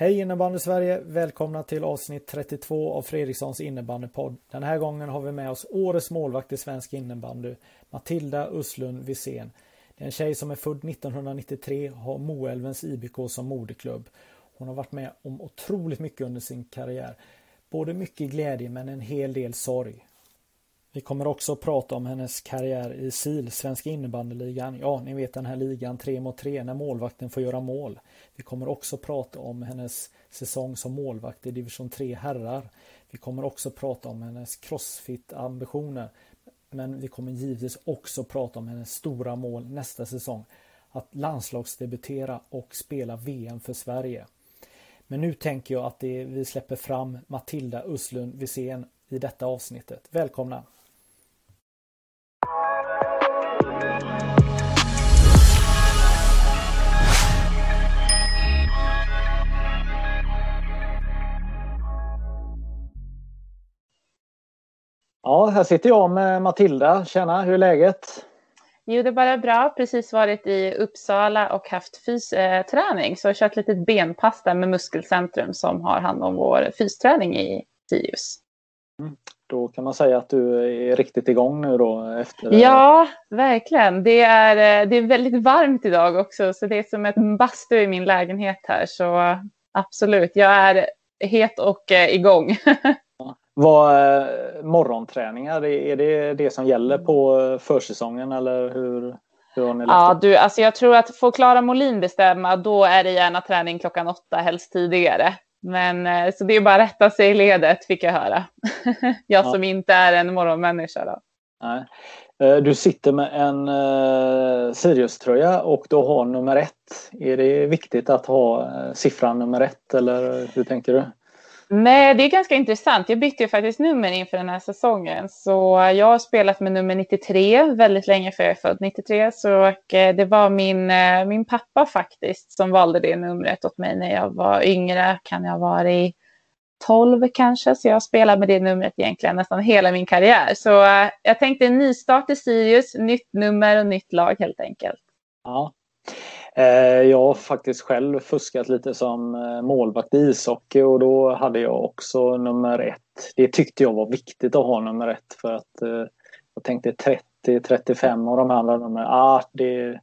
Hej innebandy Sverige! Välkomna till avsnitt 32 av Fredrikssons innebandypodd. Den här gången har vi med oss årets målvakt i svensk innebandy, Matilda Uslund Wisén. Det är en tjej som är född 1993 och har Moälvens IBK som moderklubb. Hon har varit med om otroligt mycket under sin karriär. Både mycket glädje men en hel del sorg. Vi kommer också att prata om hennes karriär i SIL, Svenska innebandyligan. Ja, ni vet den här ligan 3 mot 3 när målvakten får göra mål. Vi kommer också prata om hennes säsong som målvakt i division 3 herrar. Vi kommer också prata om hennes crossfit-ambitioner. Men vi kommer givetvis också prata om hennes stora mål nästa säsong. Att landslagsdebutera och spela VM för Sverige. Men nu tänker jag att det, vi släpper fram Matilda Uslund Wisén i detta avsnittet. Välkomna! Ja, här sitter jag med Matilda. Tjena, hur är läget? Jo, det är bara bra. Precis varit i Uppsala och haft fysträning. Så jag har kört lite benpass där med Muskelcentrum som har hand om vår fysträning i Sirius. Mm. Då kan man säga att du är riktigt igång nu då? Efter... Ja, verkligen. Det är, det är väldigt varmt idag också, så det är som ett bastu i min lägenhet här. Så absolut, jag är het och eh, igång. Vad eh, morgonträningar, är det det som gäller på försäsongen eller hur? hur har ni ja, du, alltså jag tror att får Klara Molin bestämma då är det gärna träning klockan åtta, helst tidigare. Men eh, så det är bara att rätta sig i ledet fick jag höra. jag ja. som inte är en morgonmänniska. Då. Nej. Eh, du sitter med en uh, Sirius-tröja och du har nummer ett. Är det viktigt att ha siffran nummer ett eller hur tänker du? Nej, det är ganska intressant. Jag bytte ju faktiskt nummer inför den här säsongen. Så jag har spelat med nummer 93 väldigt länge för jag är född 93. Så eh, det var min, eh, min pappa faktiskt som valde det numret åt mig när jag var yngre. Kan jag ha varit 12 kanske. Så jag har spelat med det numret egentligen nästan hela min karriär. Så eh, jag tänkte en nystart i Sirius, nytt nummer och nytt lag helt enkelt. Ja, jag har faktiskt själv fuskat lite som eh, målvakt i ishockey och då hade jag också nummer ett. Det tyckte jag var viktigt att ha nummer ett för att eh, jag tänkte 30-35 och de andra numren, ah, det,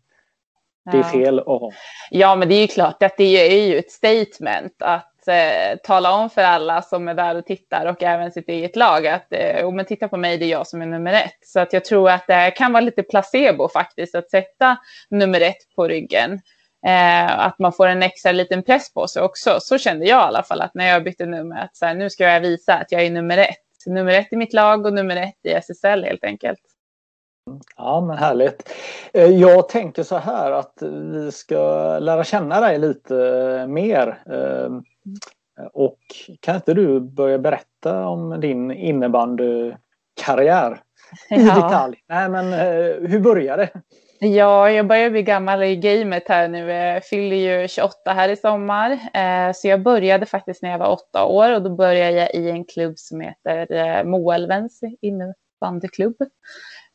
det är fel att ha. Ja, men det är ju klart att det är ju ett statement att eh, tala om för alla som är där och tittar och även sitt eget lag att eh, men titta på mig, det är jag som är nummer ett. Så att jag tror att det kan vara lite placebo faktiskt att sätta nummer ett på ryggen. Eh, att man får en extra liten press på sig också. Så kände jag i alla fall att när jag bytte nummer, att så här, nu ska jag visa att jag är nummer ett. Nummer ett i mitt lag och nummer ett i SSL helt enkelt. Ja, men härligt. Eh, jag tänker så här att vi ska lära känna dig lite eh, mer. Eh, Eh, och kan inte du börja berätta om din innebandykarriär i ja. detalj? Nej, men eh, hur började det? Ja, jag börjar bli gammal i gamet här nu. Jag fyller ju 28 här i sommar. Så jag började faktiskt när jag var åtta år och då började jag i en klubb som heter Moälvens innebandyklubb.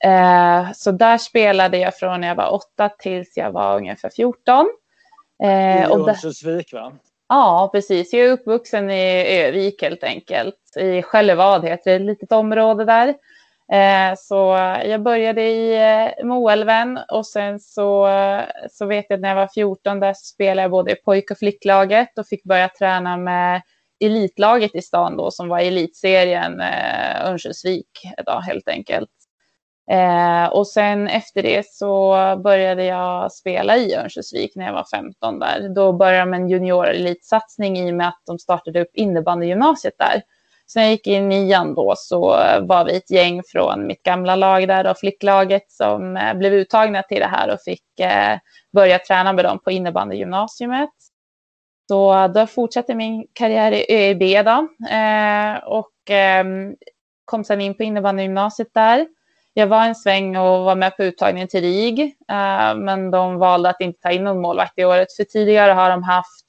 Eh, så där spelade jag från när jag var åtta tills jag var ungefär 14. Eh, I Örnsköldsvik va? Ja, precis. Jag är uppvuxen i Övik helt enkelt. I Skällevad heter det, ett litet område där. Eh, så jag började i eh, Moälven och sen så, eh, så vet jag att när jag var 14 där så spelade jag både i pojk och flicklaget och fick börja träna med elitlaget i stan då som var elitserien eh, Örnsköldsvik då, helt enkelt. Eh, och sen efter det så började jag spela i Örnsköldsvik när jag var 15 där. Då började de en juniorelitsatsning i och med att de startade upp innebandygymnasiet där. Sen jag gick i nian då så var vi ett gäng från mitt gamla lag där och flicklaget som eh, blev uttagna till det här och fick eh, börja träna med dem på innebandygymnasiet. Så då fortsatte min karriär i ÖIB då eh, och ehm, kom sen in på innebandygymnasiet där. Jag var en sväng och var med på uttagningen till RIG, eh, men de valde att inte ta in någon målvakt i året, för tidigare har de haft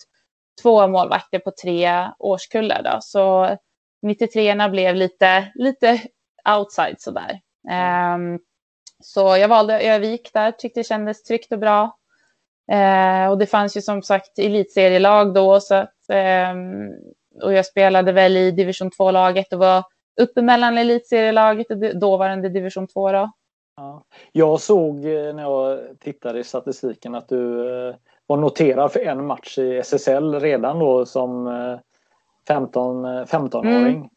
två målvakter på tre årskullar. Då. Så 93 blev lite, lite outside sådär. Ehm, så jag valde Övik där, tyckte det kändes tryggt och bra. Eh, och det fanns ju som sagt elitserielag då, så att, ehm, och jag spelade väl i division 2-laget och var uppe mellan elitserielaget och dåvarande division 2 då. Ja. Jag såg eh, när jag tittade i statistiken att du eh, var noterad för en match i SSL redan då som 15, eh, 15-åring. Mm.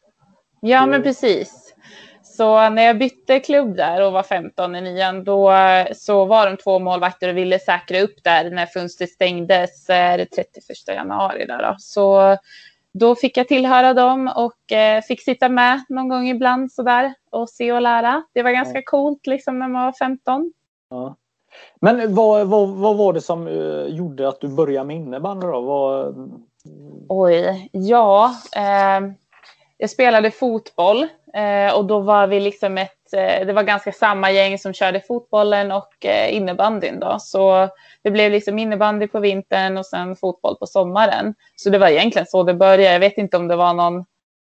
Ja, men precis. Så när jag bytte klubb där och var 15 i nian, då så var de två målvakter och ville säkra upp där när fönstret stängdes eh, det 31 januari. Där då. Så då fick jag tillhöra dem och eh, fick sitta med någon gång ibland sådär och se och lära. Det var ganska ja. coolt liksom när man var 15. Ja. Men vad, vad, vad var det som uh, gjorde att du började med innebandy då? Vad... Oj, ja. Eh, jag spelade fotboll eh, och då var vi liksom ett, eh, det var ganska samma gäng som körde fotbollen och eh, innebandyn då. Så det blev liksom innebandy på vintern och sen fotboll på sommaren. Så det var egentligen så det började. Jag vet inte om det var någon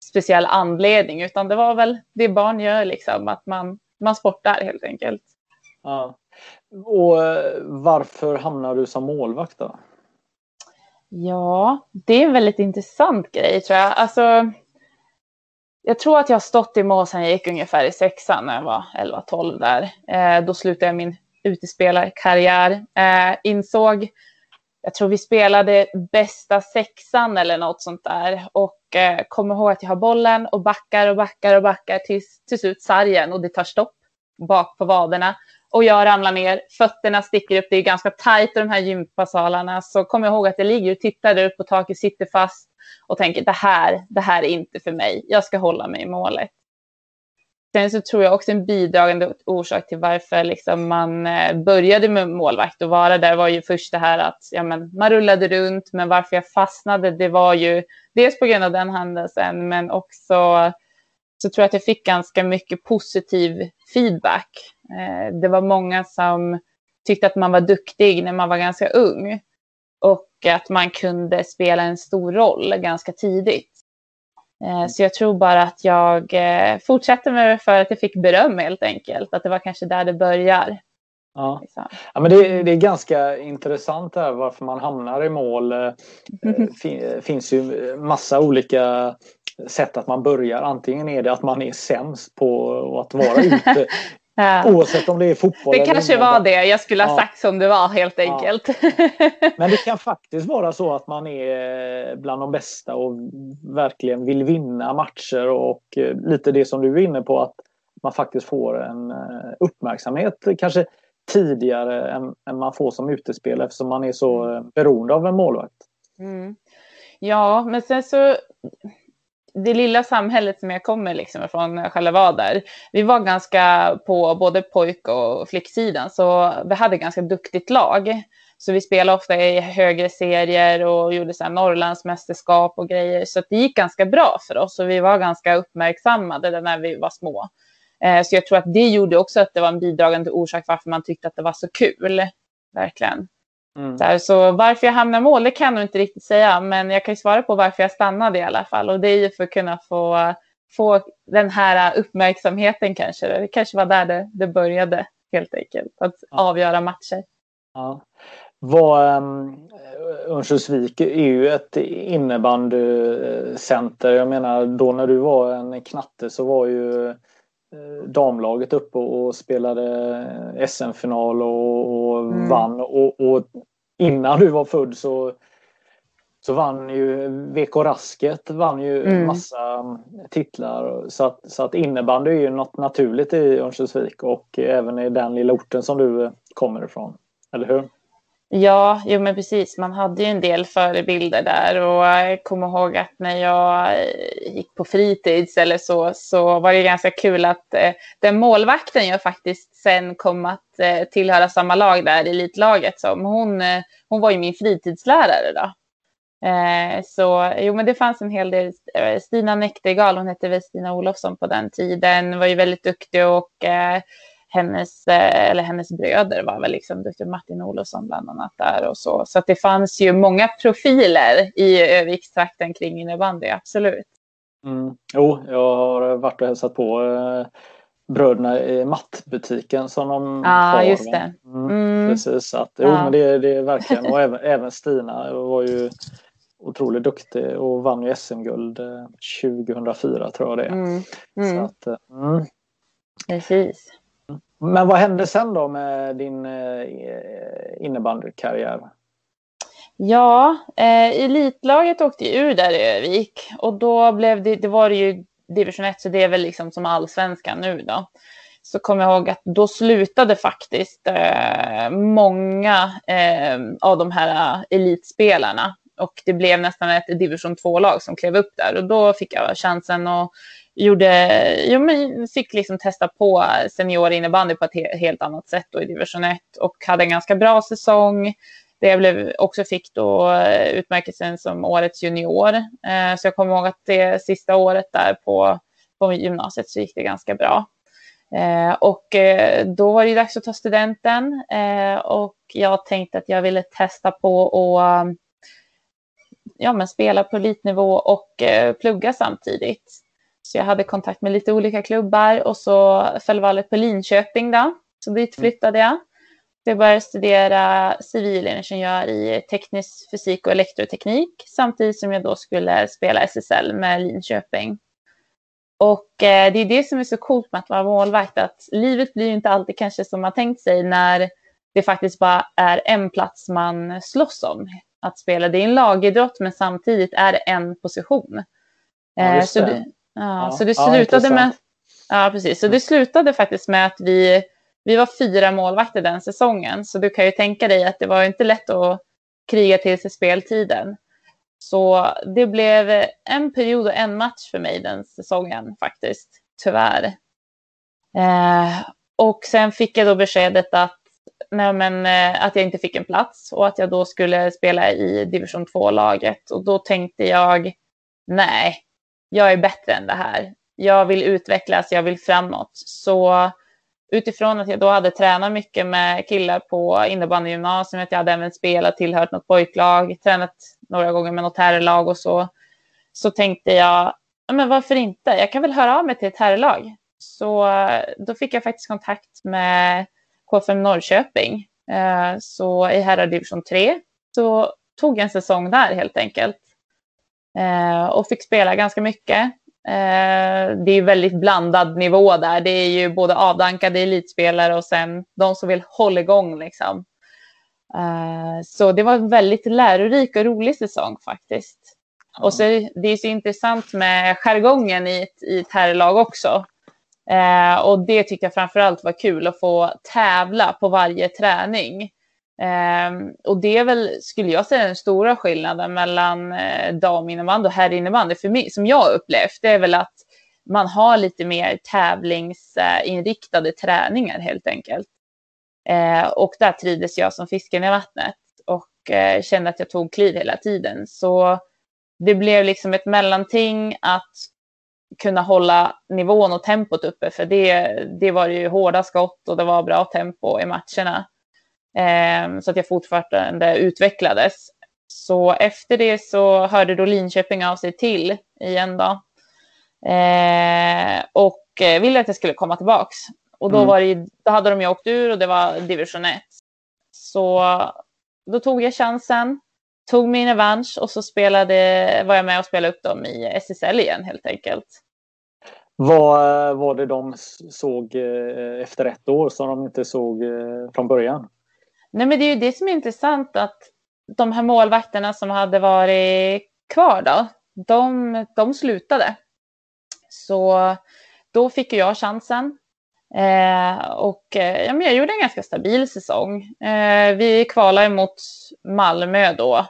speciell anledning utan det var väl det barn gör liksom, att man, man sportar helt enkelt. Ja. Och eh, varför hamnar du som målvakt då? Ja, det är en väldigt intressant grej tror jag. Alltså, jag tror att jag har stått i mål sedan jag gick ungefär i sexan när jag var 11-12 där. Eh, då slutade jag min utespelarkarriär. Eh, insåg, jag tror vi spelade bästa sexan eller något sånt där. Och eh, kommer ihåg att jag har bollen och backar och backar och backar tills till slut sargen och det tar stopp bak på vaderna och jag ramlar ner, fötterna sticker upp, det är ganska tajt i de här gympasalarna. Så kommer jag ihåg att jag ligger och tittar där uppe på taket, sitter fast och tänker det här, det här är inte för mig, jag ska hålla mig i målet. Sen så tror jag också en bidragande orsak till varför liksom man eh, började med målvakt och vara där var ju först det här att ja, men man rullade runt, men varför jag fastnade, det var ju dels på grund av den händelsen, men också så tror jag att jag fick ganska mycket positiv feedback. Eh, det var många som tyckte att man var duktig när man var ganska ung och att man kunde spela en stor roll ganska tidigt. Eh, så jag tror bara att jag eh, fortsätter med det för att jag fick beröm helt enkelt. Att det var kanske där det börjar. Ja. Liksom. ja men det, det, är ganska intressant här varför man hamnar i mål. Det finns ju massa olika sätt att man börjar. Antingen är det att man är sämst på att vara ute. Ja. Oavsett om det är fotboll. Det kanske var det jag skulle ha ja. sagt som det var helt enkelt. Ja. Men det kan faktiskt vara så att man är bland de bästa och verkligen vill vinna matcher och eh, lite det som du är inne på att man faktiskt får en eh, uppmärksamhet kanske tidigare än, än man får som utespelare eftersom man är så mm. beroende av en målvakt. Mm. Ja, men sen så det lilla samhället som jag kommer liksom ifrån, själv var där, vi var ganska på både pojk och flicksidan, så vi hade ganska duktigt lag. Så vi spelade ofta i högre serier och gjorde så här Norrlandsmästerskap och grejer. Så det gick ganska bra för oss och vi var ganska uppmärksammade när vi var små. Eh, så jag tror att det gjorde också att det var en bidragande orsak varför man tyckte att det var så kul. Verkligen. Mm. Så, här, så, varför jag hamnade i mål, det kan jag inte riktigt säga, men jag kan ju svara på varför jag stannade i alla fall. Och det är ju för att kunna få, få den här uppmärksamheten kanske. Det kanske var där det, det började helt enkelt, att ja. avgöra matcher. Ja. Vad, um, Örnsköldsvik är ju ett innebandycenter. Jag menar då när du var en knatte så var ju damlaget uppe och spelade SM-final och, och mm. vann. Och, och, innan du var född så, så vann ju VK Rasket vann ju mm. massa titlar. Så att, så att innebandy är ju något naturligt i Örnsköldsvik och även i den lilla orten som du kommer ifrån. Eller hur? Ja, jo men precis. Man hade ju en del förebilder där och jag kommer ihåg att när jag eh, gick på fritids eller så, så var det ganska kul att eh, den målvakten jag faktiskt sen kom att eh, tillhöra samma lag där, elitlaget, som hon, eh, hon var ju min fritidslärare då. Eh, så jo, men det fanns en hel del. Eh, Stina Näktergal, hon hette väl Stina Olofsson på den tiden, var ju väldigt duktig och eh, hennes, eh, eller hennes bröder var väl liksom duktig, Martin Olofsson bland annat där och så. Så det fanns ju många profiler i Övikstrakten kring innebandy, absolut. Mm. Jo, jag har varit och hälsat på eh, bröderna i mattbutiken som de ah, har. just det. Mm. Mm. Precis, att, jo, ja. men det, det är verkligen, och även, även Stina var ju otroligt duktig och vann ju SM-guld 2004 eh, tror jag det är. Mm. Mm. Så att, mm. Precis. Men vad hände sen då med din eh, innebandykarriär? Ja, eh, elitlaget åkte ur där i Övik och då blev det, det var det ju division 1 så det är väl liksom som allsvenskan nu då. Så kommer jag ihåg att då slutade faktiskt eh, många eh, av de här elitspelarna och det blev nästan ett division 2-lag som klev upp där och då fick jag chansen att gjorde, jo, men fick liksom testa på seniorinnebandy på ett helt annat sätt då i division 1 och hade en ganska bra säsong. Det jag blev, också fick då eh, utmärkelsen som årets junior. Eh, så jag kommer ihåg att det sista året där på, på gymnasiet så gick det ganska bra. Eh, och eh, då var det dags att ta studenten eh, och jag tänkte att jag ville testa på att ja, men spela på elitnivå och plugga samtidigt. Så jag hade kontakt med lite olika klubbar och så föll valet på Linköping då. Så dit mm. flyttade jag. Jag började studera civilingenjör i teknisk fysik och elektroteknik samtidigt som jag då skulle spela SSL med Linköping. Och eh, det är det som är så coolt med att vara målvakt, att livet blir inte alltid kanske som man tänkt sig när det faktiskt bara är en plats man slåss om att spela. Det är en lagidrott men samtidigt är det en position. Ja, så det, Ja, så det slutade ja, med... Ja, precis. Så det slutade faktiskt med att vi, vi var fyra målvakter den säsongen. Så du kan ju tänka dig att det var inte lätt att kriga till sig speltiden. Så det blev en period och en match för mig den säsongen faktiskt, tyvärr. Eh, och sen fick jag då beskedet att, nej men, eh, att jag inte fick en plats och att jag då skulle spela i division 2-laget. Och då tänkte jag, nej, jag är bättre än det här. Jag vill utvecklas, jag vill framåt. Så utifrån att jag då hade tränat mycket med killar på innebandygymnasiet, jag hade även spelat, tillhört något pojklag, tränat några gånger med något herrlag och så, så tänkte jag, men varför inte? Jag kan väl höra av mig till ett herrlag. Så eh, då fick jag faktiskt kontakt med KFM Norrköping. Eh, så i herradivision 3 så tog jag en säsong där helt enkelt. Eh, och fick spela ganska mycket. Eh, det är väldigt blandad nivå där. Det är ju både avdankade elitspelare och sen de som vill hålla igång liksom. Eh, så det var en väldigt lärorik och rolig säsong faktiskt. Mm. Och så det är så intressant med jargongen i ett, i ett herrlag också. Eh, och det tyckte jag framförallt var kul att få tävla på varje träning. Um, och det är väl, skulle jag säga, den stora skillnaden mellan eh, daminnebandy och herrinnebandy för mig, som jag upplevt, det är väl att man har lite mer tävlingsinriktade träningar helt enkelt. Eh, och där trivdes jag som fisken i vattnet och eh, kände att jag tog kliv hela tiden. Så det blev liksom ett mellanting att kunna hålla nivån och tempot uppe, för det, det var ju hårda skott och det var bra tempo i matcherna. Ehm, så att jag fortfarande utvecklades. Så efter det så hörde då Linköping av sig till igen då. Ehm, och ville att jag skulle komma tillbaks. Och då, mm. var det, då hade de ju åkt ur och det var division 1. Så då tog jag chansen, tog min revansch och så spelade, var jag med och spelade upp dem i SSL igen helt enkelt. Vad var det de såg eh, efter ett år som de inte såg eh, från början? Nej, men det är ju det som är intressant att de här målvakterna som hade varit kvar då, de, de slutade. Så då fick jag chansen. Eh, och eh, ja, men jag gjorde en ganska stabil säsong. Eh, vi kvalade mot Malmö då.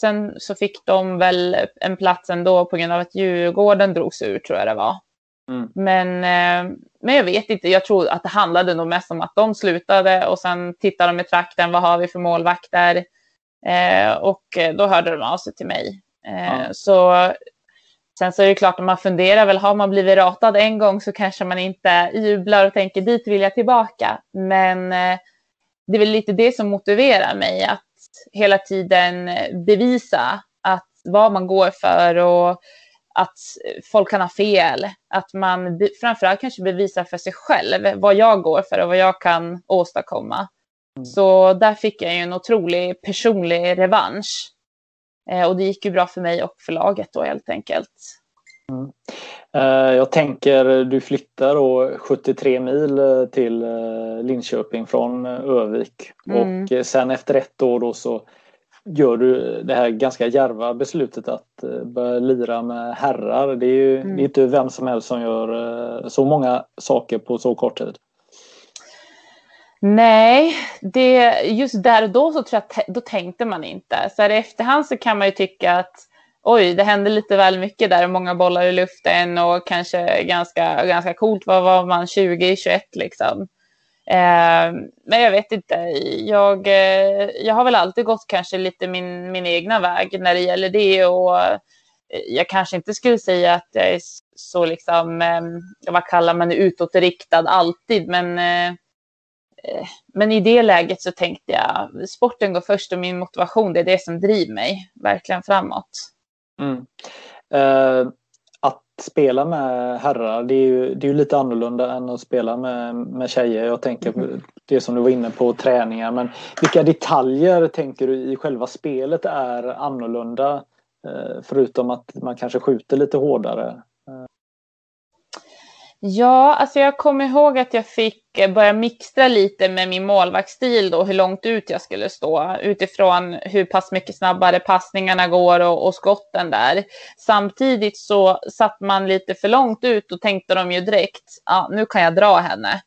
Sen så fick de väl en plats ändå på grund av att Djurgården drogs ur tror jag det var. Mm. Men, eh, men jag vet inte, jag tror att det handlade nog mest om att de slutade och sen tittade de i trakten, vad har vi för målvakter? Eh, och då hörde de av sig till mig. Eh, ja. Så sen så är det klart, om man funderar väl, har man blivit ratad en gång så kanske man inte jublar och tänker dit vill jag tillbaka. Men eh, det är väl lite det som motiverar mig, att hela tiden bevisa att vad man går för och att folk kan ha fel. Att man framförallt kanske bevisar för sig själv vad jag går för och vad jag kan åstadkomma. Mm. Så där fick jag ju en otrolig personlig revansch. Eh, och det gick ju bra för mig och för laget då helt enkelt. Mm. Eh, jag tänker du flyttar då 73 mil eh, till Linköping från Övik mm. och sen efter ett år då så gör du det här ganska järva beslutet att eh, börja lira med herrar. Det är ju mm. det är inte vem som helst som gör eh, så många saker på så kort tid. Nej, det, just där och då så tror jag då tänkte man inte. Så här i efterhand så kan man ju tycka att oj, det hände lite väl mycket där, många bollar i luften och kanske ganska, ganska coolt. Vad var man, 20, 21 liksom? Eh, men jag vet inte. Jag, eh, jag har väl alltid gått kanske lite min, min egna väg när det gäller det. Och eh, jag kanske inte skulle säga att jag är så liksom, vad kallar man det, utåtriktad alltid. Men, men i det läget så tänkte jag, sporten går först och min motivation, det är det som driver mig verkligen framåt. Mm. Uh spela med herrar det är ju, det är ju lite annorlunda än att spela med, med tjejer. Jag tänker på mm. det som du var inne på, träningar. Men vilka detaljer tänker du i själva spelet är annorlunda? Eh, förutom att man kanske skjuter lite hårdare. Ja, alltså jag kommer ihåg att jag fick eh, börja mixtra lite med min målvaktsstil då, hur långt ut jag skulle stå utifrån hur pass mycket snabbare passningarna går och, och skotten där. Samtidigt så satt man lite för långt ut och tänkte de ju direkt, ja, nu kan jag dra henne.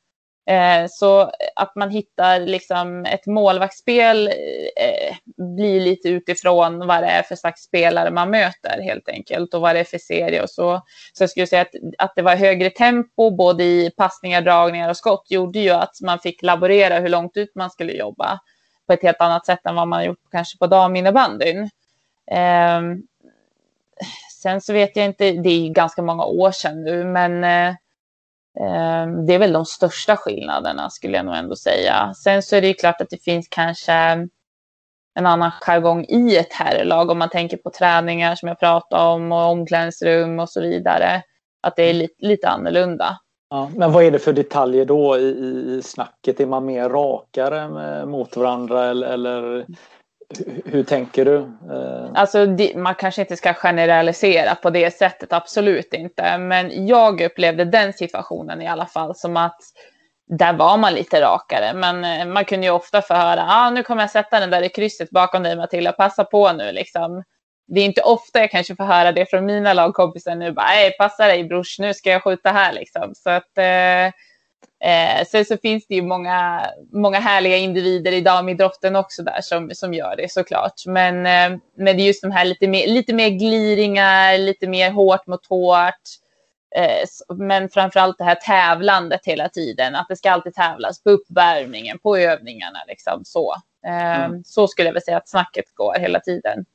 Eh, så att man hittar liksom ett målvaktsspel eh, blir lite utifrån vad det är för slags spelare man möter helt enkelt och vad det är för serie och så. Så jag skulle säga att, att det var högre tempo både i passningar, dragningar och skott gjorde ju att man fick laborera hur långt ut man skulle jobba på ett helt annat sätt än vad man gjort kanske på daminnebandyn. Eh, sen så vet jag inte, det är ganska många år sedan nu, men eh, det är väl de största skillnaderna skulle jag nog ändå säga. Sen så är det ju klart att det finns kanske en annan jargong i ett herrlag om man tänker på träningar som jag pratade om och omklädningsrum och så vidare. Att det är lite, lite annorlunda. Ja, men vad är det för detaljer då i, i snacket? Är man mer rakare mot varandra eller, eller hur tänker du? Eh, alltså, man kanske inte ska generalisera på det sättet, absolut inte. Men jag upplevde den situationen i alla fall som att där var man lite rakare. Men eh, man kunde ju ofta få höra, ah, nu kommer jag sätta den där i krysset bakom dig Matilda, passa på nu liksom. Det är inte ofta jag kanske får höra det från mina lagkompisar nu, bara, passa dig brors, nu ska jag skjuta här liksom. Så att eh, Eh, sen så finns det ju många, många härliga individer i damidrotten också där som, som gör det såklart. Men, eh, men det är just de här lite mer, lite mer gliringar, lite mer hårt mot hårt. Eh, men framförallt det här tävlandet hela tiden, att det ska alltid tävlas på uppvärmningen, på övningarna. Liksom, så. Eh, mm. så skulle jag väl säga att snacket går hela tiden.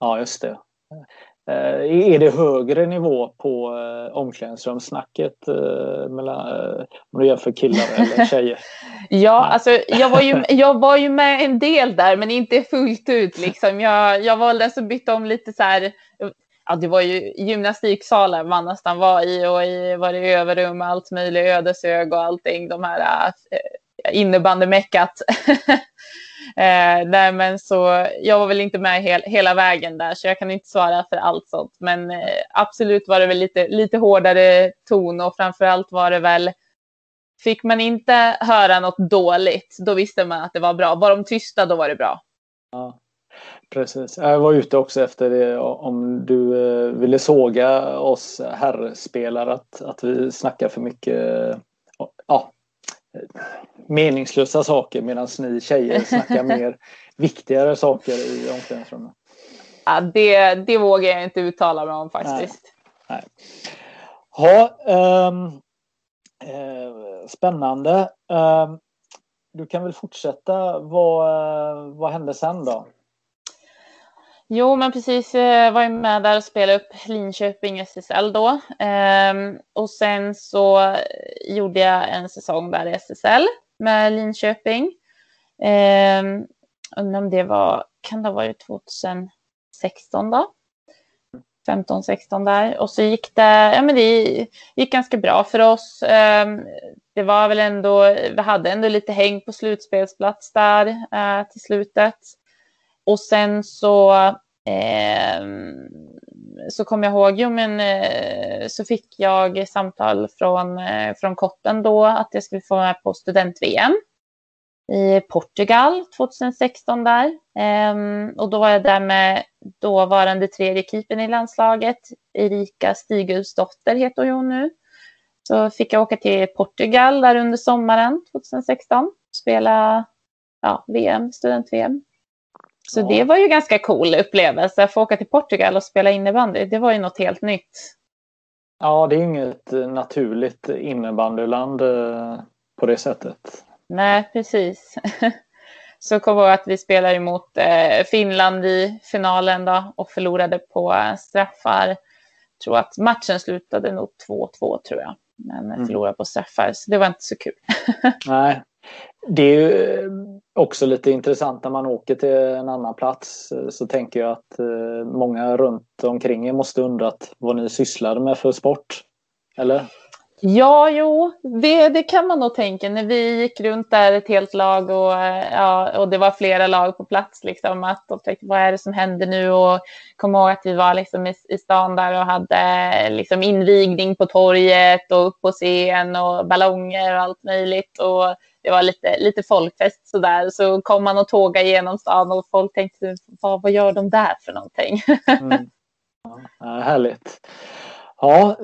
Ja, just det. Eh, är det högre nivå på eh, omklädningsrumssnacket eh, mellan, om du jämför killar eller tjejer? ja, alltså jag var, ju, jag var ju med en del där, men inte fullt ut. Liksom. Jag, jag var den som bytte om lite så här. Ja, det var ju gymnastiksalar man nästan var i och i var det överrum, allt möjligt, Ödeshög och allting. De här äh, innebandymeckat. Eh, nej, men så jag var väl inte med hel, hela vägen där, så jag kan inte svara för allt sånt. Men eh, absolut var det väl lite, lite hårdare ton och framför allt var det väl Fick man inte höra något dåligt, då visste man att det var bra. Var de tysta, då var det bra. Ja, precis. Jag var ute också efter det om du eh, ville såga oss herrspelare att, att vi snackar för mycket meningslösa saker medan ni tjejer snackar mer viktigare saker i omklädningsrummet? Ja, det, det vågar jag inte uttala mig om faktiskt. Nej. Nej. Ha, um, uh, spännande. Um, du kan väl fortsätta. Vad, vad hände sen då? Jo, men precis. Jag var ju med där och spelade upp Linköping SSL då. Um, och sen så gjorde jag en säsong där i SSL med Linköping. Eh, undrar om det var, kan det ha varit 2016 då? 15, 16 där. Och så gick det, ja men det gick ganska bra för oss. Ehm, det var väl ändå, vi hade ändå lite häng på slutspelsplats där eh, till slutet. Och sen så, eh, så kom jag ihåg, jo men eh, så fick jag samtal från, eh, från Kotten då att jag skulle få vara med på student-VM i Portugal 2016 där. Ehm, och då var jag där med dåvarande tredje keepern i landslaget, Erika Stigulsdotter heter hon nu. Så fick jag åka till Portugal där under sommaren 2016 spela ja, VM, student-VM. Så ja. det var ju ganska cool upplevelse, att få åka till Portugal och spela innebandy. Det var ju något helt nytt. Ja, det är inget naturligt innebandyland eh, på det sättet. Nej, precis. Så kom jag att vi spelade emot eh, Finland i finalen då och förlorade på straffar. Jag tror att matchen slutade nog 2-2 tror jag. Men mm. förlorade på straffar, så det var inte så kul. Nej, det är ju eh, också lite intressant när man åker till en annan plats eh, så tänker jag att eh, många runt omkring er måste undrat vad ni sysslade med för sport. Eller? Ja, jo, det, det kan man nog tänka. När vi gick runt där ett helt lag och, eh, ja, och det var flera lag på plats, liksom, att de tänkte vad är det som händer nu? Och kom ihåg att vi var liksom i, i stan där och hade liksom invigning på torget och upp på scen och ballonger och allt möjligt. Och det var lite, lite folkfest sådär. Så kom man och tågade genom stan och folk tänkte vad, vad gör de där för någonting? Mm. Ja, härligt. Ja,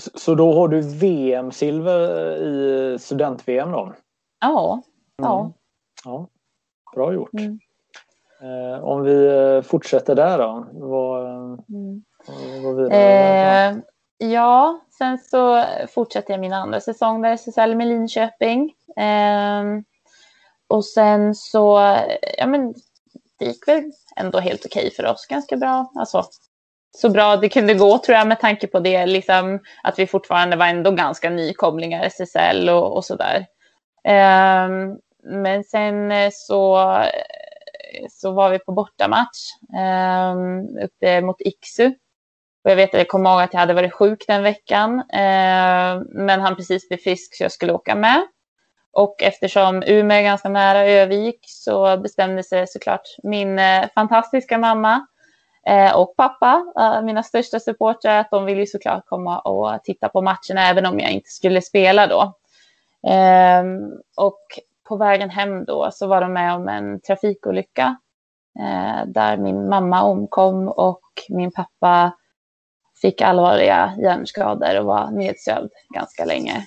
så då har du VM-silver i student-VM då? Ja. Ja. Mm. ja. Bra gjort. Mm. Eh, om vi eh, fortsätter där då. Vad, mm. vad eh, ja, sen så fortsätter jag min andra säsong där SSL med Linköping. Eh, och sen så, ja men det gick väl ändå helt okej för oss, ganska bra. Alltså så bra det kunde gå tror jag med tanke på det, liksom, att vi fortfarande var ändå ganska nykomlingar SSL och, och sådär. Um, men sen eh, så, eh, så var vi på bortamatch um, uppe mot Iksu. Och jag vet att jag kommer ihåg att jag hade varit sjuk den veckan, uh, men han precis blev frisk så jag skulle åka med. Och eftersom Umeå är ganska nära Övik så bestämde sig såklart min uh, fantastiska mamma Eh, och pappa, eh, mina största supportrar, att de vill ju såklart komma och titta på matcherna även om jag inte skulle spela då. Eh, och på vägen hem då så var de med om en trafikolycka eh, där min mamma omkom och min pappa fick allvarliga hjärnskador och var nedsövd ganska länge.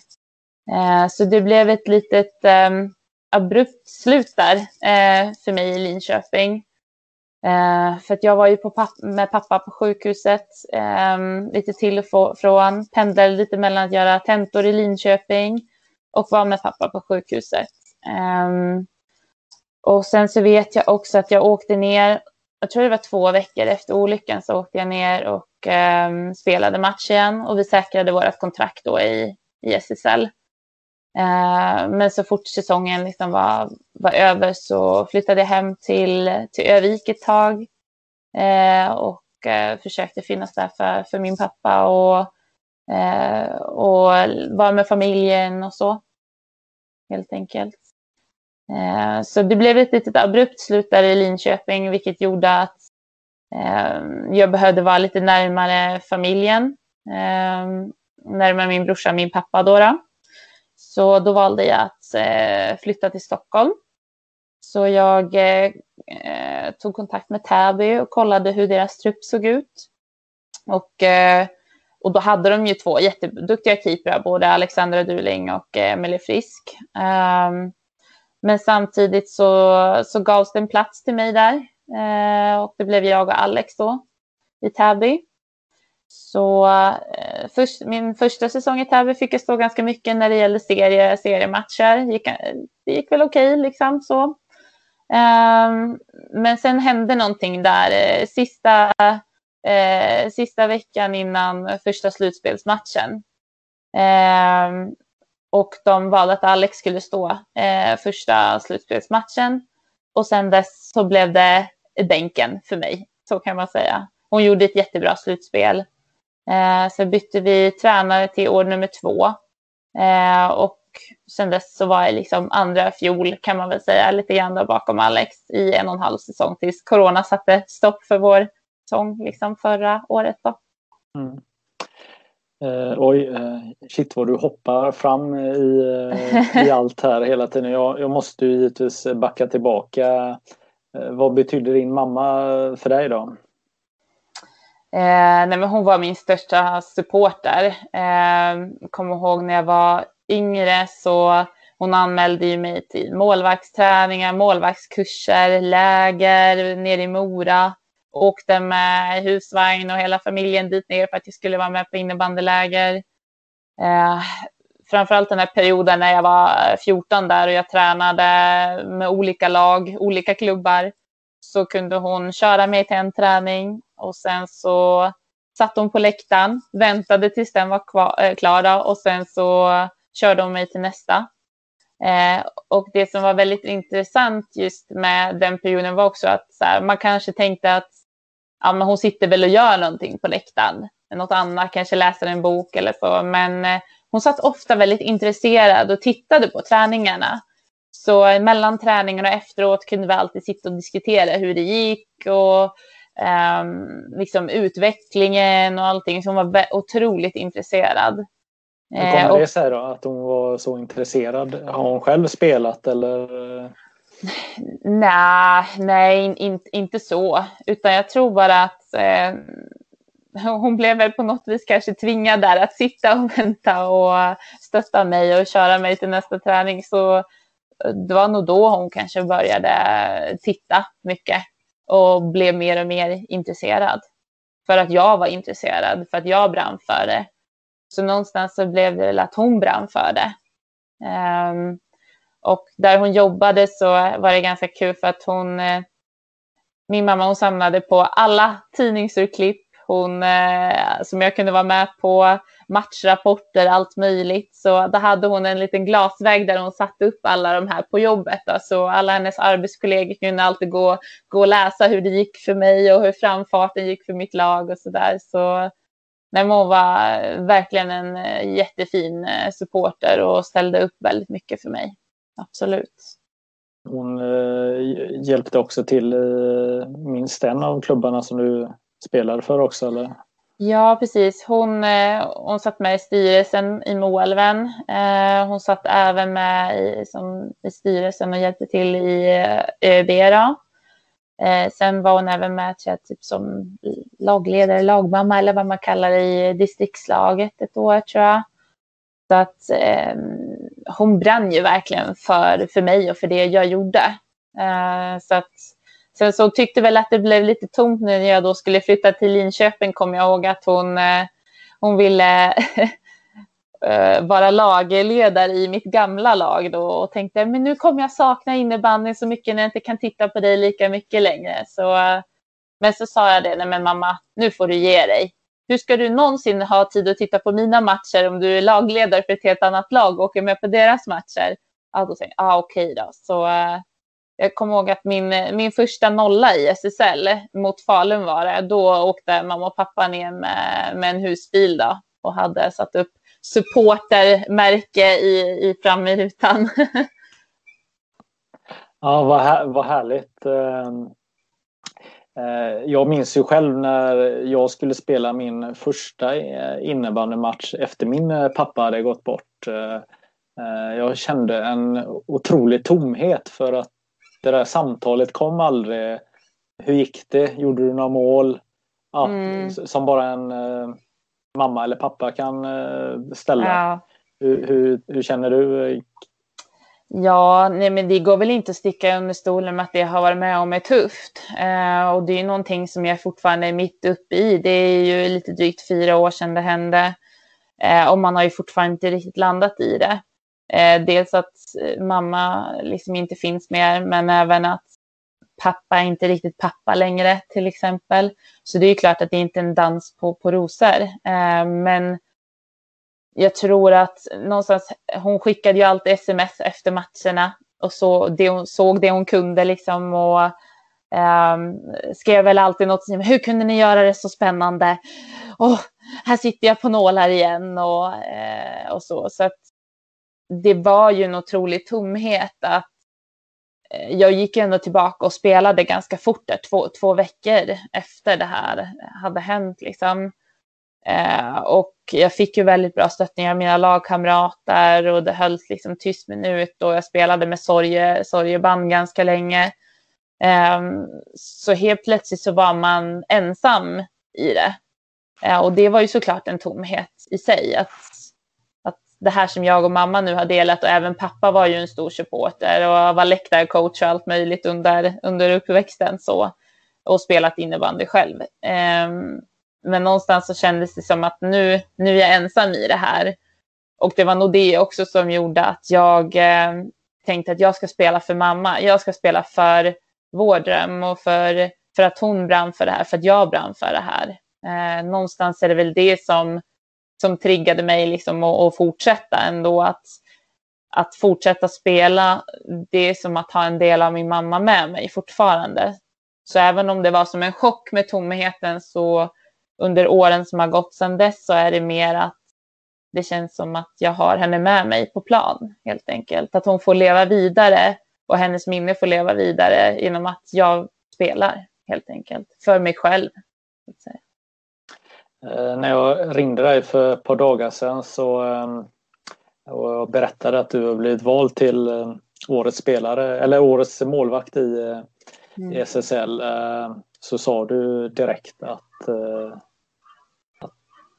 Eh, så det blev ett litet ehm, abrupt slut där eh, för mig i Linköping. Eh, för att jag var ju papp med pappa på sjukhuset eh, lite till och från, pendlade lite mellan att göra tentor i Linköping och vara med pappa på sjukhuset. Eh, och sen så vet jag också att jag åkte ner, jag tror det var två veckor efter olyckan så åkte jag ner och ehm, spelade match igen och vi säkrade vårt kontrakt då i, i SSL. Eh, men så fort säsongen liksom var, var över så flyttade jag hem till, till Övik ett tag eh, och eh, försökte finnas där för, för min pappa och, och vara med familjen och så. Helt enkelt. Så det blev ett litet abrupt slut där i Linköping vilket gjorde att jag behövde vara lite närmare familjen. Närmare min brorsa och min pappa då. då. Så då valde jag att eh, flytta till Stockholm. Så jag eh, eh, tog kontakt med Täby och kollade hur deras trupp såg ut. Och eh, och då hade de ju två jätteduktiga keeprar, både Alexandra Duling och eh, Emelie Frisk. Um, men samtidigt så, så gavs det en plats till mig där. Och det blev jag och Alex då i Täby. Så eh, först, min första säsong i Täby fick jag stå ganska mycket när det gällde serie, seriematcher. Gick, det gick väl okej okay, liksom så. Ehm, men sen hände någonting där. Eh, sista eh, sista veckan innan första slutspelsmatchen. Eh, och de valde att Alex skulle stå eh, första slutspelsmatchen. Och sen dess så blev det bänken för mig, så kan man säga. Hon gjorde ett jättebra slutspel. Eh, så bytte vi tränare till år nummer två. Eh, och sen dess så var jag liksom andra fjol kan man väl säga, lite grann där bakom Alex i en och en halv säsong tills corona satte stopp för vår säsong liksom förra året. Då. Mm. Eh, oj, eh, shit vad du hoppar fram i, eh, i allt här hela tiden. Jag, jag måste ju givetvis backa tillbaka. Eh, vad betyder din mamma för dig då? Eh, nej men hon var min största supporter. Eh, kommer ihåg när jag var yngre så hon anmälde ju mig till målvaktsträningar, målvaktskurser, läger nere i Mora åkte med husvagn och hela familjen dit ner för att jag skulle vara med på innebandyläger. Eh, framförallt den här perioden när jag var 14 där och jag tränade med olika lag, olika klubbar, så kunde hon köra mig till en träning och sen så satt hon på läktaren, väntade tills den var kvar, eh, klar och sen så körde hon mig till nästa. Eh, och det som var väldigt intressant just med den perioden var också att här, man kanske tänkte att ja, men hon sitter väl och gör någonting på läktaren. Något annat, kanske läser en bok eller så. Men eh, hon satt ofta väldigt intresserad och tittade på träningarna. Så mellan träningarna och efteråt kunde vi alltid sitta och diskutera hur det gick och eh, liksom utvecklingen och allting. Så hon var otroligt intresserad. Hur kommer eh, det sig då att hon var så intresserad? Har hon själv spelat eller? Nej, nej in, inte så. Utan jag tror bara att eh, hon blev väl på något vis kanske tvingad där att sitta och vänta och stötta mig och köra mig till nästa träning. Så det var nog då hon kanske började titta mycket och blev mer och mer intresserad. För att jag var intresserad, för att jag brann för det. Så någonstans så blev det väl att hon brann för det. Um, och där hon jobbade så var det ganska kul för att hon, eh, min mamma hon samlade på alla tidningsurklipp hon, eh, som jag kunde vara med på, matchrapporter, allt möjligt. Så då hade hon en liten glasvägg där hon satte upp alla de här på jobbet. Då. Så alla hennes arbetskollegor kunde alltid gå, gå och läsa hur det gick för mig och hur framfarten gick för mitt lag och så där. Så nej, hon var verkligen en eh, jättefin eh, supporter och ställde upp väldigt mycket för mig absolut. Hon eh, hjälpte också till i minst en av klubbarna som du spelade för också eller? Ja, precis. Hon, eh, hon satt med i styrelsen i Moälven. Eh, hon satt även med i, som, i styrelsen och hjälpte till i eh, ÖB. Då. Sen var hon även med jag, typ som lagledare, lagmamma eller vad man kallar det i distriktslaget ett år tror jag. Så att eh, hon brann ju verkligen för, för mig och för det jag gjorde. Eh, så att, sen så tyckte väl att det blev lite tomt nu när jag då skulle flytta till Linköping, kom jag ihåg att hon, eh, hon ville eh, vara lagledare i mitt gamla lag då och tänkte men nu kommer jag sakna innebandyn så mycket när jag inte kan titta på dig lika mycket längre. Så, eh, men så sa jag det, nej men mamma, nu får du ge dig hur ska du någonsin ha tid att titta på mina matcher om du är lagledare för ett helt annat lag och åker med på deras matcher? Ja, då säger jag, ah, okej okay då. Så jag kommer ihåg att min, min första nolla i SSL mot Falun var det. Då åkte mamma och pappa ner med, med en husbil då och hade satt upp supportermärke i, i fram i rutan. ja, vad, här, vad härligt. Ehm, eh, jag minns ju själv när jag skulle spela min första eh, innebandymatch efter min eh, pappa hade gått bort. Jag kände en otrolig tomhet för att det där samtalet kom aldrig. Hur gick det? Gjorde du några mål? Ja, mm. Som bara en mamma eller pappa kan ställa. Ja. Hur, hur, hur, känner du? Ja, nej men det går väl inte att sticka under stolen med att det har varit med om är tufft. Eh, och det är någonting som jag fortfarande är mitt uppe i. Det är ju lite drygt fyra år sedan det hände. Eh, och man har ju fortfarande inte riktigt landat i det. Eh, dels att eh, mamma liksom inte finns mer, men även att pappa är inte riktigt pappa längre till exempel. Så det är ju klart att det inte är en dans på, på rosor. Eh, men jag tror att någonstans, hon skickade ju alltid sms efter matcherna och så det hon, såg det hon kunde liksom och eh, skrev väl alltid något som hur kunde ni göra det så spännande? Oh, här sitter jag på nålar igen och, eh, och så. Så att det var ju en otrolig tomhet att eh, jag gick ändå tillbaka och spelade ganska fort där, två, två veckor efter det här hade hänt liksom. Eh, och jag fick ju väldigt bra stöttning av mina lagkamrater och det hölls liksom tyst minut och jag spelade med sorge, sorgeband ganska länge. Eh, så helt plötsligt så var man ensam i det. Eh, och det var ju såklart en tomhet i sig. Att det här som jag och mamma nu har delat och även pappa var ju en stor supporter och var läktarcoach och allt möjligt under, under uppväxten så, och spelat innebandy själv. Um, men någonstans så kändes det som att nu, nu är jag ensam i det här. Och det var nog det också som gjorde att jag eh, tänkte att jag ska spela för mamma. Jag ska spela för vår dröm och för, för att hon brann för det här, för att jag brann för det här. Eh, någonstans är det väl det som, som triggade mig liksom att, att fortsätta ändå. Att, att fortsätta spela, det är som att ha en del av min mamma med mig fortfarande. Så även om det var som en chock med tomheten så under åren som har gått sedan dess så är det mer att det känns som att jag har henne med mig på plan helt enkelt. Att hon får leva vidare och hennes minne får leva vidare genom att jag spelar helt enkelt för mig själv. Eh, när jag ringde dig för ett par dagar sedan så ehm, och berättade att du har blivit vald till eh, årets spelare eller årets målvakt i, eh, mm. SSL så sa du direkt att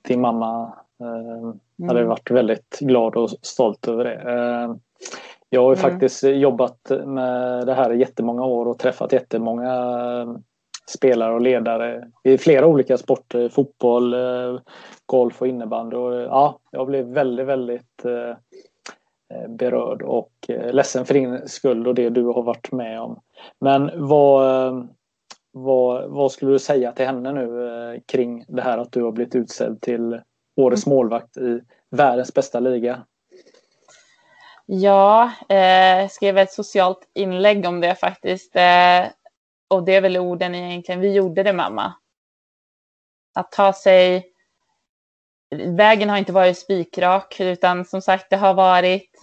din mamma eh, hade mm. varit väldigt glad och stolt över det. Eh, jag har ju mm. faktiskt jobbat med det här i jättemånga år och träffat jättemånga eh, spelare och ledare i flera olika sporter, fotboll, eh, golf och innebandy. Och, ja, jag blev väldigt, väldigt eh, eh, berörd och ledsen för din skull och det du har varit med om. Men vad, vad, vad skulle du säga till henne nu eh, kring det här att du har blivit utsedd till årets mm. målvakt i världens bästa liga? Ja, eh, skrev ett socialt inlägg om det faktiskt. Och det är väl orden egentligen, vi gjorde det mamma. Att ta sig, vägen har inte varit spikrak utan som sagt det har varit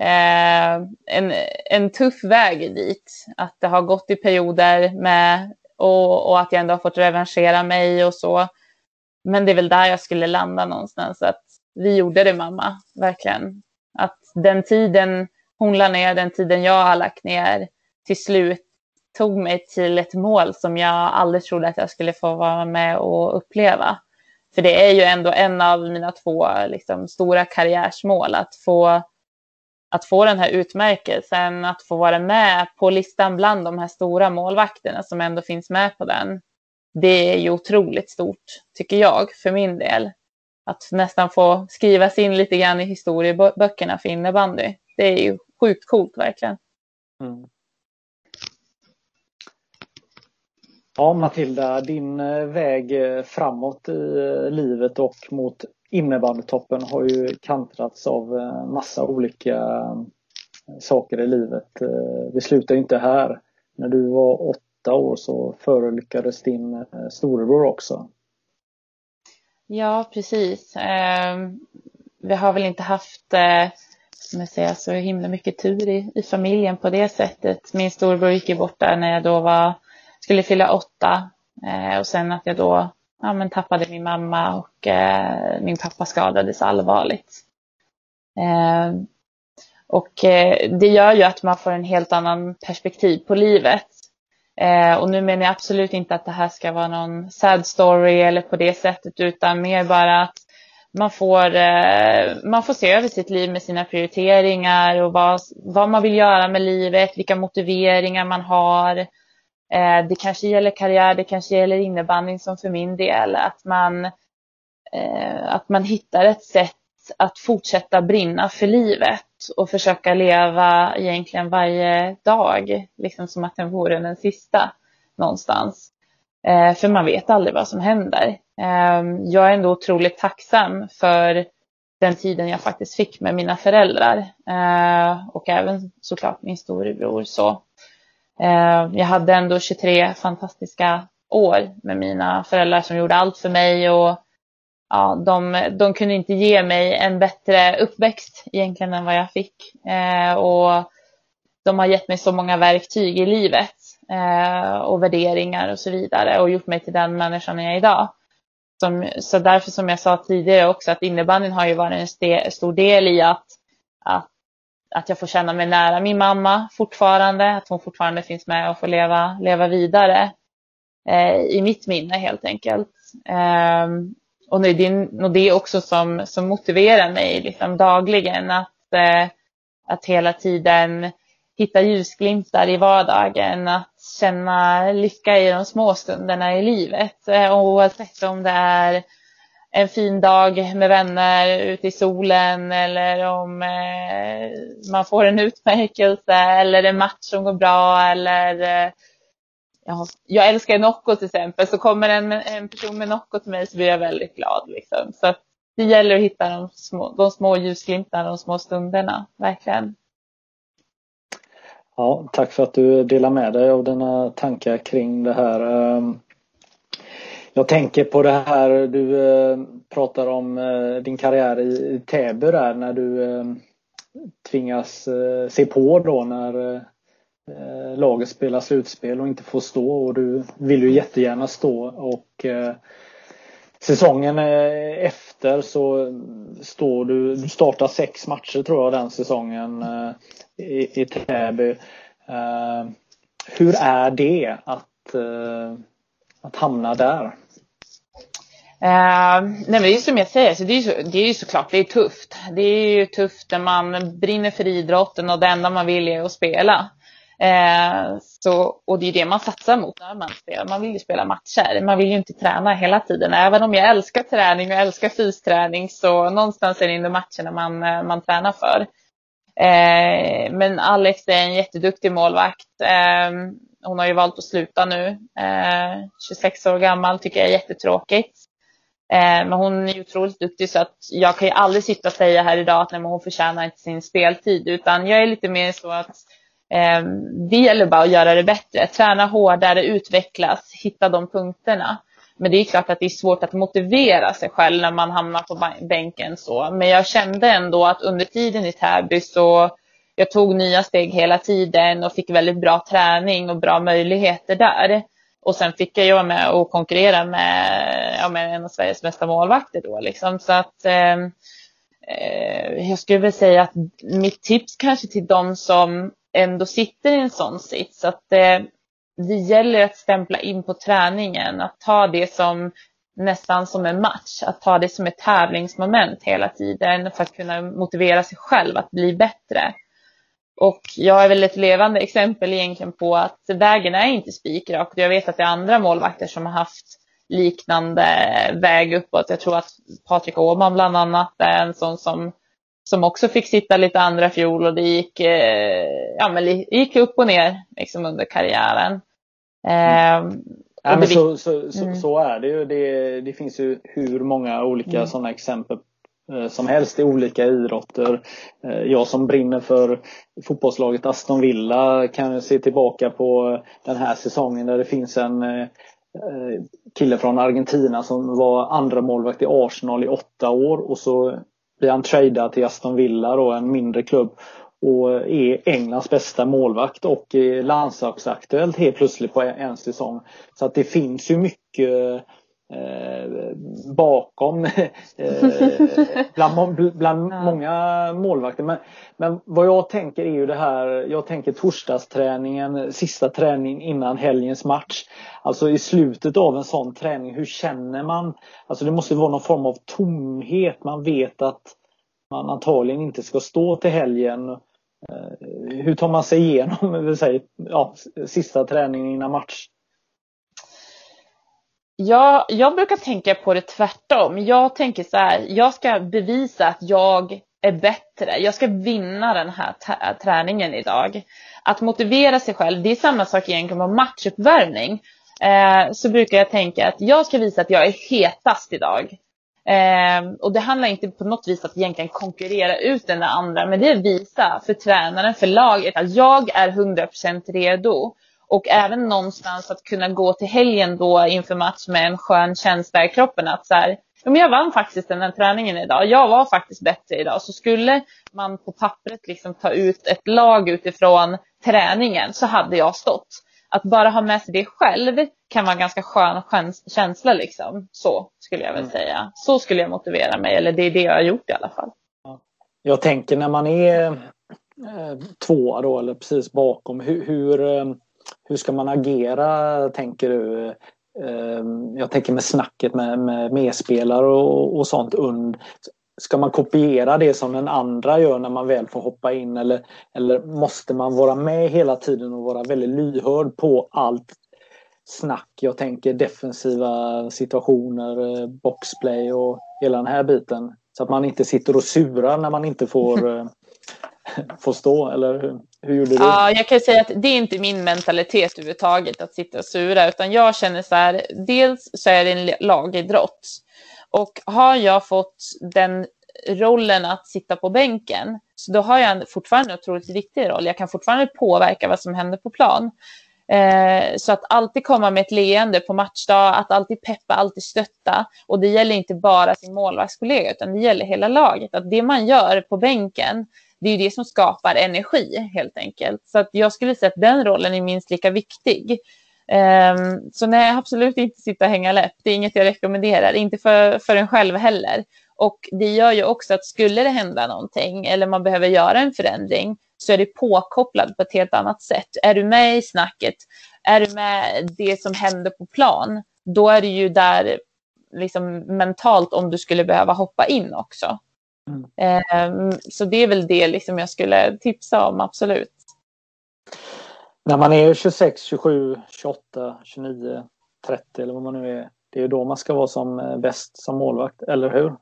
eh, en, en tuff väg dit. Att det har gått i perioder med och, och, att jag ändå har fått revanschera mig och så. Men det är väl där jag skulle landa någonstans. Att vi gjorde det mamma, verkligen. Att den tiden hon la ner, den tiden jag har lagt ner till slut tog mig till ett mål som jag aldrig trodde att jag skulle få vara med och uppleva. För det är ju ändå en av mina två liksom, stora karriärsmål, att få att få den här utmärkelsen, att få vara med på listan bland de här stora målvakterna som ändå finns med på den. Det är ju otroligt stort, tycker jag, för min del. Att nästan få skrivas in lite grann i historieböckerna för innebandy. Det är ju sjukt coolt verkligen. Mm. Ja, Matilda, din eh, väg eh, framåt i eh, livet och mot innebandytoppen har ju kantrats av massa olika saker i livet. Vi det slutar inte här. När du var åtta år så förolyckades din storebror också. Ja, precis. Ehm, vi har väl inte haft som så himla mycket tur i, i familjen på det sättet. Min storebror gick ju bort där när jag då var, skulle fylla åtta. Eh, och sen att jag då ja, men tappade min mamma och eh, min pappa skadades allvarligt. Eh, och eh, det gör ju att man får en helt annan perspektiv på livet. Eh, och nu menar jag absolut inte att det här ska vara någon sad story eller på det sättet utan mer bara att man får, eh, man får se över sitt liv med sina prioriteringar och vad, vad man vill göra med livet, vilka motiveringar man har. Eh, det kanske gäller karriär, det kanske gäller innebandy som för min del. Att man, eh, att man hittar ett sätt att fortsätta brinna för livet och försöka leva egentligen varje dag, liksom som att den vore den sista någonstans. Eh, för man vet aldrig vad som händer. Eh, jag är ändå otroligt tacksam för den tiden jag faktiskt fick med mina föräldrar eh, och även såklart min storebror. Så, eh, Eh, jag hade ändå 23 fantastiska år med mina föräldrar som gjorde allt för mig och ja, de, de kunde inte ge mig en bättre uppväxt egentligen än vad jag fick. Eh, och de har gett mig så många verktyg i livet eh, och värderingar och så vidare och gjort mig till den människan jag är idag. Som, så därför som jag sa tidigare också att innebandyn har ju varit en st stor del i att, att, att jag får känna mig nära min mamma fortfarande, att hon fortfarande finns med och får leva, leva vidare eh, i mitt minne helt enkelt. Eh, och det är det också som, som motiverar mig liksom dagligen att, eh, att hela tiden hitta ljusglimtar i vardagen, att känna lycka i de små stunderna i livet. Eh, oavsett om det är en fin dag med vänner ute i solen eller om eh, man får en utmärkelse eller en match som går bra eller eh, jag älskar Nocco till exempel, så kommer en, en person med Nocco till mig så blir jag väldigt glad. Liksom. Så det gäller att hitta de små, de små ljusglimtarna, de små stunderna, verkligen. Ja, tack för att du delar med dig av dina tankar kring det här. Ehm, jag tänker på det här du eh, pratar om eh, din karriär i Täby där när du eh, tvingas eh, se på då när eh, laget spelar slutspel och inte får stå och du vill ju jättegärna stå och eh, säsongen efter så står du, du startar sex matcher tror jag den säsongen i, i Täby. Hur är det att, att hamna där? Eh, nej men det är som jag säger, så det, är så, det är ju såklart det är tufft. Det är ju tufft när man brinner för idrotten och det enda man vill är att spela. Eh, så, och det är det man satsar mot när man spelar. Man vill ju spela matcher. Man vill ju inte träna hela tiden. Även om jag älskar träning och älskar fysträning så någonstans är det ändå matcherna man, eh, man tränar för. Eh, men Alex är en jätteduktig målvakt. Eh, hon har ju valt att sluta nu. Eh, 26 år gammal, tycker jag är jättetråkigt. Eh, men hon är otroligt duktig så att jag kan ju aldrig sitta och säga här idag att nej, hon förtjänar inte sin speltid. Utan jag är lite mer så att eh, det gäller bara att göra det bättre. Träna hårdare, utvecklas, hitta de punkterna. Men det är klart att det är svårt att motivera sig själv när man hamnar på bänken så. Men jag kände ändå att under tiden i Täby så jag tog nya steg hela tiden och fick väldigt bra träning och bra möjligheter där. Och sen fick jag ju vara med och konkurrera med, ja, med en av Sveriges bästa målvakter då liksom. Så att eh, eh jag skulle väl säga att mitt tips kanske till de som ändå sitter i en sån sits att eh, det gäller att stämpla in på träningen, att ta det som nästan som en match, att ta det som ett tävlingsmoment hela tiden för att kunna motivera sig själv att bli bättre. Och jag är väl ett levande exempel egentligen på att vägen är inte spikrak. Jag vet att det är andra målvakter som har haft liknande väg uppåt. Jag tror att Patrik Åhman bland annat är en sån som, som också fick sitta lite andra fjol och det gick, eh, ja, men gick upp och ner liksom under karriären. Mm. Eh, ja, men så, så, så, mm. så, är det ju. Det, det finns ju hur många olika mm. sådana exempel Eh, som helst i olika idrotter. Eh, jag som brinner för fotbollslaget Aston Villa kan se tillbaka på den här säsongen där det finns en eh, kille från Argentina som var andra målvakt i Arsenal i åtta år och så blir han tradad till Aston Villa då, en mindre klubb och är Englands bästa målvakt och landslagsaktuellt helt plötsligt på en säsong. Så att det finns ju mycket eh, bakom eh, bland, bland många målvakter. Men, men vad jag tänker är ju det här, jag tänker torsdagsträningen, sista träning innan helgens match. Alltså i slutet av en sån träning, hur känner man? Alltså det måste vara någon form av tomhet. Man vet att man antagligen inte ska stå till helgen. Eh, hur tar man sig igenom säga, ja, sista träningen innan match? Jag, jag brukar tänka på det tvärtom. Jag tänker så här, jag ska bevisa att jag är bättre. Jag ska vinna den här träningen idag. Att motivera sig själv, det är samma sak egentligen med matchuppvärmning. Eh, så brukar jag tänka att jag ska visa att jag är hetast idag. Eh, och det handlar inte på något vis att egentligen konkurrera ut den andra, men det är att visa för tränaren, för laget att jag är 100% redo. Och även någonstans att kunna gå till helgen då inför match med en skön känsla i kroppen att så här, men jag vann faktiskt den här träningen idag. Jag var faktiskt bättre idag. Så skulle man på pappret liksom ta ut ett lag utifrån träningen så hade jag stått. Att bara ha med sig det själv kan vara en ganska skön känsla liksom. Så skulle jag väl mm. säga. Så skulle jag motivera mig, eller det är det jag har gjort i alla fall. Jag tänker när man är eh, tvåa då, eller precis bakom, hur, hur eh, hur ska man agera tänker du? Ehm, jag tänker med snacket med, med medspelare och, och sånt. Und. Ska man kopiera det som den andra gör när man väl får hoppa in eller, eller måste man vara med hela tiden och vara väldigt lyhörd på allt snack? Jag tänker defensiva situationer, eh, boxplay och hela den här biten. Så att man inte sitter och surar när man inte får, få stå, eller hur? Hur gjorde du? Ja, jag kan säga att det är inte min mentalitet överhuvudtaget att sitta och sura, utan jag känner så här, dels så är det en lagidrott. Och har jag fått den rollen att sitta på bänken, så då har jag fortfarande en otroligt viktig roll. Jag kan fortfarande påverka vad som händer på plan. Eh, så att alltid komma med ett leende på matchdag, att alltid peppa, alltid stötta. Och det gäller inte bara sin målvaktskollega, utan det gäller hela laget. Att det man gör på bänken, det är ju det som skapar energi helt enkelt. Så att jag skulle säga att den rollen är minst lika viktig. Um, så nej, absolut inte sitta och hänga läpp. Det är inget jag rekommenderar, inte för, för en själv heller. Och det gör ju också att skulle det hända någonting eller man behöver göra en förändring så är det påkopplad på ett helt annat sätt. Är du med i snacket, är du med det som händer på plan, då är du ju där liksom mentalt om du skulle behöva hoppa in också. Mm. Så det är väl det liksom jag skulle tipsa om, absolut. När man är 26, 27, 28, 29, 30 eller vad man nu är. Det är då man ska vara som eh, bäst som målvakt, eller hur?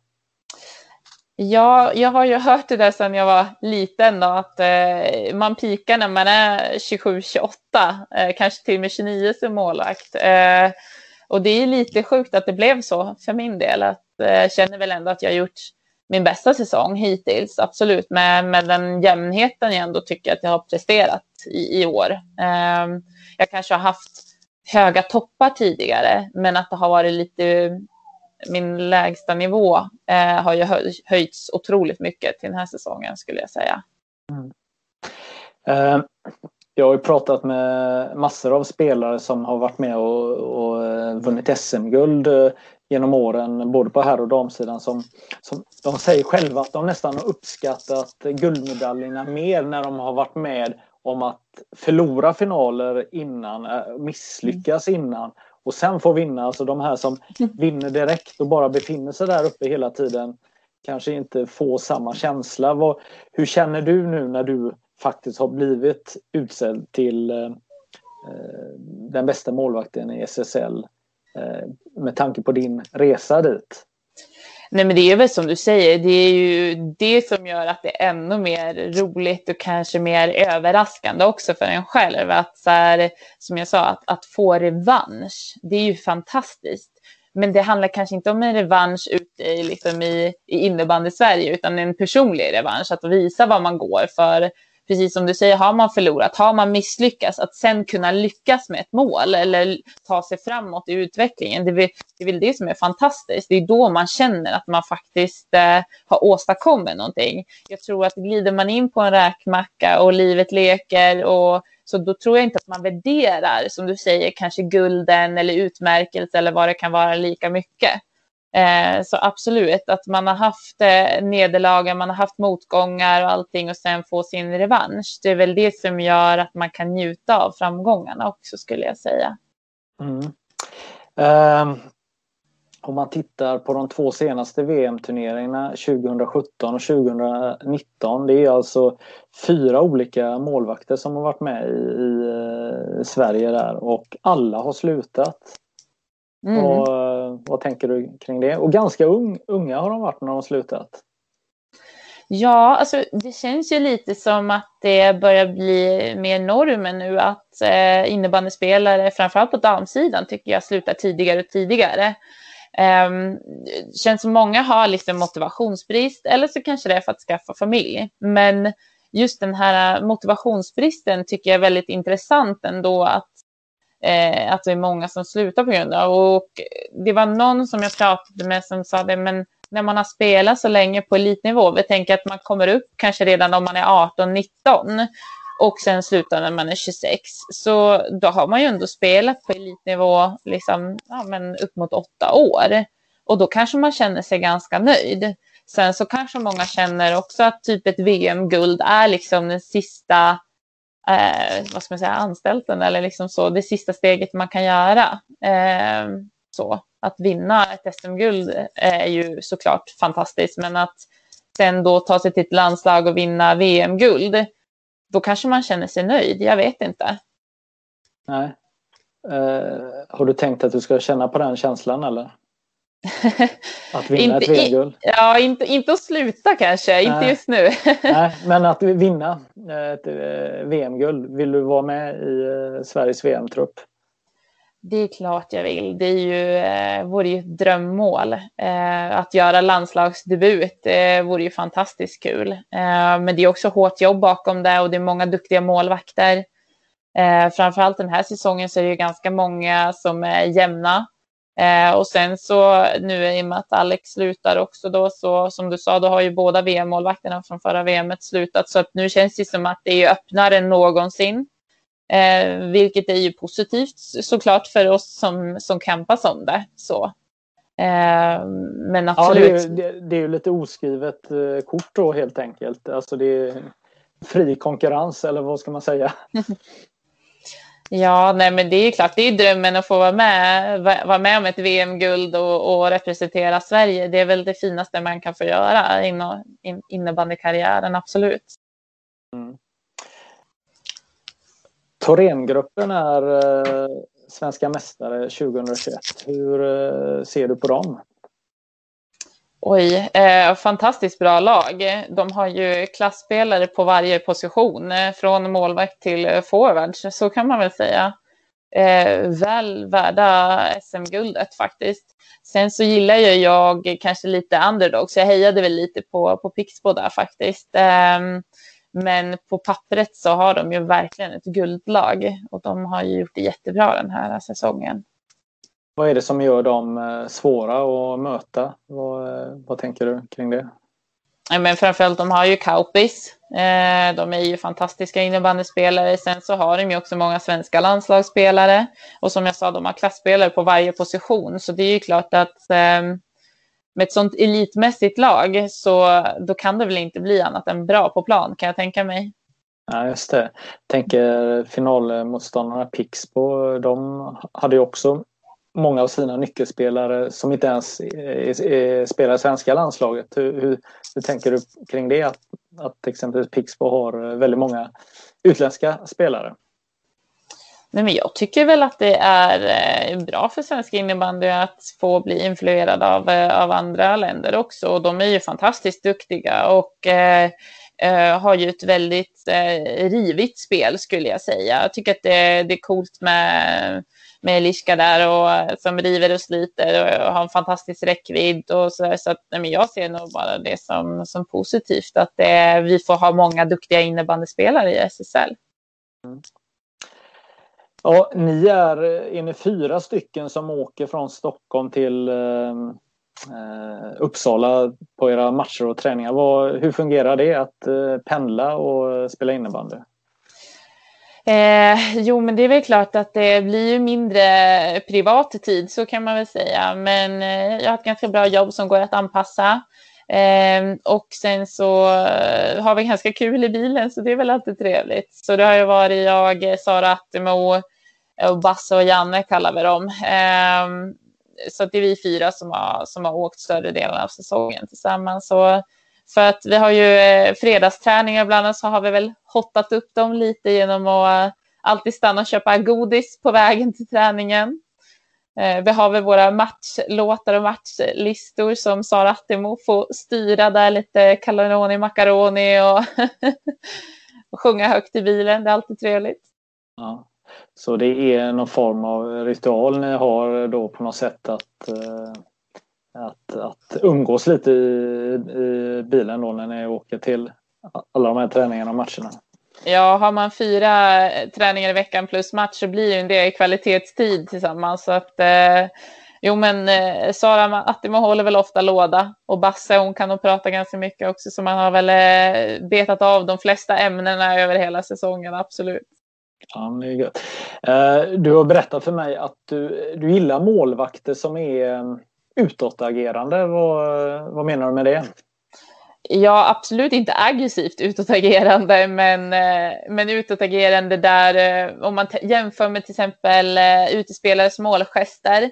Ja, jag har ju hört det där sedan jag var liten då, att eh, man pikar när man är 27-28, eh, kanske till och med 29 som målvakt. Eh, och det är lite sjukt att det blev så för min del. Att, eh, jag känner väl ändå att jag har gjort min bästa säsong hittills, absolut. Med, med den jämnheten jag ändå tycker att jag har presterat i, i år. Eh, jag kanske har haft höga toppar tidigare, men att det har varit lite min lägsta nivå eh, har ju höjts otroligt mycket till den här säsongen skulle jag säga. Mm. Eh, jag har ju pratat med massor av spelare som har varit med och, och eh, vunnit SM-guld eh, genom åren, både på herr och damsidan. Som, som, de säger själva att de nästan har uppskattat guldmedaljerna mer när de har varit med om att förlora finaler innan, eh, misslyckas innan och sen få vinna. Alltså de här som vinner direkt och bara befinner sig där uppe hela tiden kanske inte får samma känsla. Vad, hur känner du nu när du faktiskt har blivit utsedd till eh, eh den bästa målvakten i SSL? Eh, med tanke på din resa dit? Nej men det är väl som du säger, det är ju det som gör att det är ännu mer roligt och kanske mer överraskande också för en själv. Att så här, som jag sa, att, att få revansch, det är ju fantastiskt. Men det handlar kanske inte om en revansch ute i, liksom i, i innebandy Sverige utan en personlig revansch, att visa vad man går för precis som du säger, har man förlorat, har man misslyckats, att sen kunna lyckas med ett mål eller ta sig framåt i utvecklingen, det är, det är väl det som är fantastiskt. Det är då man känner att man faktiskt eh, har åstadkommit någonting. Jag tror att glider man in på en räkmacka och livet leker och Så då tror jag inte att man värderar, som du säger, kanske gulden eller utmärkelse eller vad det kan vara lika mycket. Eh, så absolut, att man har haft eh, nederlagen, man har haft motgångar och allting och sen få sin revansch. Det är väl det som gör att man kan njuta av framgångarna också skulle jag säga. Mm. Eh, om man tittar på de två senaste VM-turneringarna 2017 och 2019. Det är alltså fyra olika målvakter som har varit med i, i eh, Sverige där och alla har slutat. Mm. Och, vad tänker du kring det? Och ganska ung, unga har de varit när de har slutat. Ja, alltså det känns ju lite som att det börjar bli mer normen nu att eh, innebandyspelare, framförallt på damsidan, tycker jag slutar tidigare och tidigare. Um, känns som många har liksom motivationsbrist eller så kanske det är för att skaffa familj. Men just den här motivationsbristen tycker jag är väldigt intressant ändå att, eh, att det är många som slutar på grund av. Och det var någon som jag pratade med som sa det, men när man har spelat så länge på elitnivå, vi tänker att man kommer upp kanske redan om man är 18-19 och sen slutar när man är 26. Så då har man ju ändå spelat på elitnivå liksom, ja, men upp mot åtta år. Och då kanske man känner sig ganska nöjd. Sen så kanske många känner också att typ ett VM-guld är liksom den sista eh, vad ska man säga, anstalten eller liksom så, det sista steget man kan göra. Eh, så att vinna ett SM-guld är ju såklart fantastiskt, men att sen då ta sig till ett landslag och vinna VM-guld, då kanske man känner sig nöjd. Jag vet inte. Nej. Eh, har du tänkt att du ska känna på den känslan eller? Att vinna inte, ett VM-guld? Ja, inte, inte att sluta kanske, Nej. inte just nu. Nej, men att vinna ett eh, VM-guld. Vill du vara med i eh, Sveriges VM-trupp? Det är klart jag vill. Det är ju, eh, vore ju ett drömmål. Att göra landslagsdebut det vore ju fantastiskt kul. Men det är också hårt jobb bakom det och det är många duktiga målvakter. Framförallt den här säsongen så är det ju ganska många som är jämna. Eh, och sen så nu i och med att Alex slutar också då så som du sa då har ju båda VM-målvakterna från förra VMet slutat så att nu känns det som att det är öppnare än någonsin. Eh, vilket är ju positivt såklart för oss som, som campas om det. Så. Eh, men absolut. Ja, det, är, det, det är ju lite oskrivet eh, kort då helt enkelt. Alltså det är fri konkurrens eller vad ska man säga? Ja, nej, men det är klart, det är drömmen att få vara med, vara med om ett VM-guld och, och, representera Sverige. Det är väl det finaste man kan få göra inom innebandykarriären, absolut. Mm. Thorengruppen är eh, svenska mästare 2021. Hur eh, ser du på dem? Oj, eh, fantastiskt bra lag. De har ju klassspelare på varje position, eh, från målvakt till eh, forwards, så kan man väl säga. Eh, väl värda SM-guldet faktiskt. Sen så gillar ju jag kanske lite underdog, så jag hejade väl lite på, på Pixbo där faktiskt. Eh, men på pappret så har de ju verkligen ett guldlag och de har ju gjort det jättebra den här säsongen. Vad är det som gör dem eh, svåra att möta? Vad, eh, vad tänker du kring det? men framförallt de har ju Kaupis. Eh, de är ju fantastiska innebandyspelare. Sen så har de ju också många svenska landslagsspelare. Och som jag sa, de har klassspelare på varje position. Så det är ju klart att med ett sånt elitmässigt lag så då kan det väl inte bli annat än bra på plan kan jag tänka mig. Ja, just det. Tänker finalmotståndarna Pixbo, de hade ju också många av sina nyckelspelare som inte ens spelar i svenska landslaget. Hur, hur, hur, tänker du kring det? Att, att exempelvis Pixbo har väldigt många utländska spelare. Nej, men jag tycker väl att det är eh, bra för svenska innebandy att få bli influerad av, eh, av andra länder också. Och de är ju fantastiskt duktiga och eh, eh, har ju ett väldigt eh, rivigt spel skulle jag säga. Jag tycker att det, det är coolt med, med Eliska där och, som river och sliter och har en fantastisk räckvidd. Och så så att, nej, men jag ser nog bara det som, som positivt att det, vi får ha många duktiga innebandyspelare i SSL. Mm. Ja, ni är, är ni fyra stycken som åker från Stockholm till eh, eh, Uppsala på era matcher och träningar. Vad, hur fungerar det att eh, pendla och eh, spela innebandy? Eh, jo, men det är väl klart att det blir ju mindre privat tid, så kan man väl säga. Men eh, jag har ett ganska bra jobb som går att anpassa. Eh, och sen så eh, har vi ganska kul i bilen, så det är väl alltid trevligt. Så det har ju varit jag, Sara Attemo, och Basse och Janne kallar vi dem. Eh, så det är vi fyra som har, som har åkt större delen av säsongen tillsammans. Så för att vi har ju eh, fredagsträningar bland annat så har vi väl hottat upp dem lite genom att eh, alltid stanna och köpa godis på vägen till träningen. Eh, vi har väl våra matchlåtar och matchlistor som Sara Attemo får styra där lite Caloroni Macaroni och, och sjunga högt i bilen. Det är alltid trevligt. Ja. Så det är någon form av ritual ni har då på något sätt att att, att umgås lite i, i bilen då när ni åker till alla de här träningarna och matcherna? Ja, har man fyra träningar i veckan plus match så blir ju det kvalitetstid tillsammans. Så att, eh, jo, men eh, Sara Attimo håller väl ofta låda och Basse hon kan nog prata ganska mycket också så man har väl eh, betat av de flesta ämnena över hela säsongen, absolut. Ja, det är gött. Eh, du har berättat för mig att du, du gillar målvakter som är utåtagerande. Vad, vad menar du med det? Ja, absolut inte aggressivt utåtagerande, men, eh, men utåtagerande där eh, om man jämför med till exempel eh, utespelares målgester.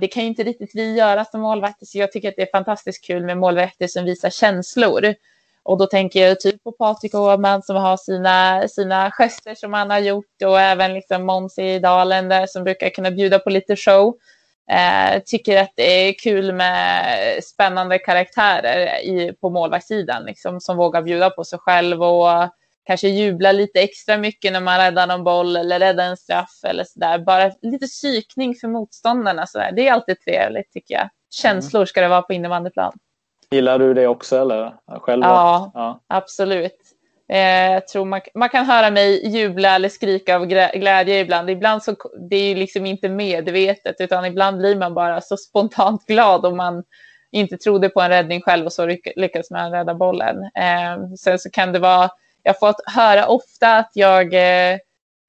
Det kan ju inte riktigt vi göra som målvakter, så jag tycker att det är fantastiskt kul med målvakter som visar känslor. Och då tänker jag typ på Patrik Åhman som har sina, sina gester som han har gjort och även liksom Måns i Dalen där som brukar kunna bjuda på lite show. Eh, tycker att det är kul med spännande karaktärer i, på målvaktssidan liksom, som vågar bjuda på sig själv och kanske jubla lite extra mycket när man räddar någon boll eller räddar en straff eller så där. Bara lite psykning för motståndarna. Så där. Det är alltid trevligt tycker jag. Känslor ska det vara på innebandyplan. Gillar du det också eller? Själv? Ja, ja. absolut. Eh, jag tror man, man, kan höra mig jubla eller skrika av glädje ibland. Ibland så det är ju liksom inte medvetet utan ibland blir man bara så spontant glad om man inte trodde på en räddning själv och så lyckas man rädda bollen. Eh, sen så kan det vara, jag har fått höra ofta att jag eh,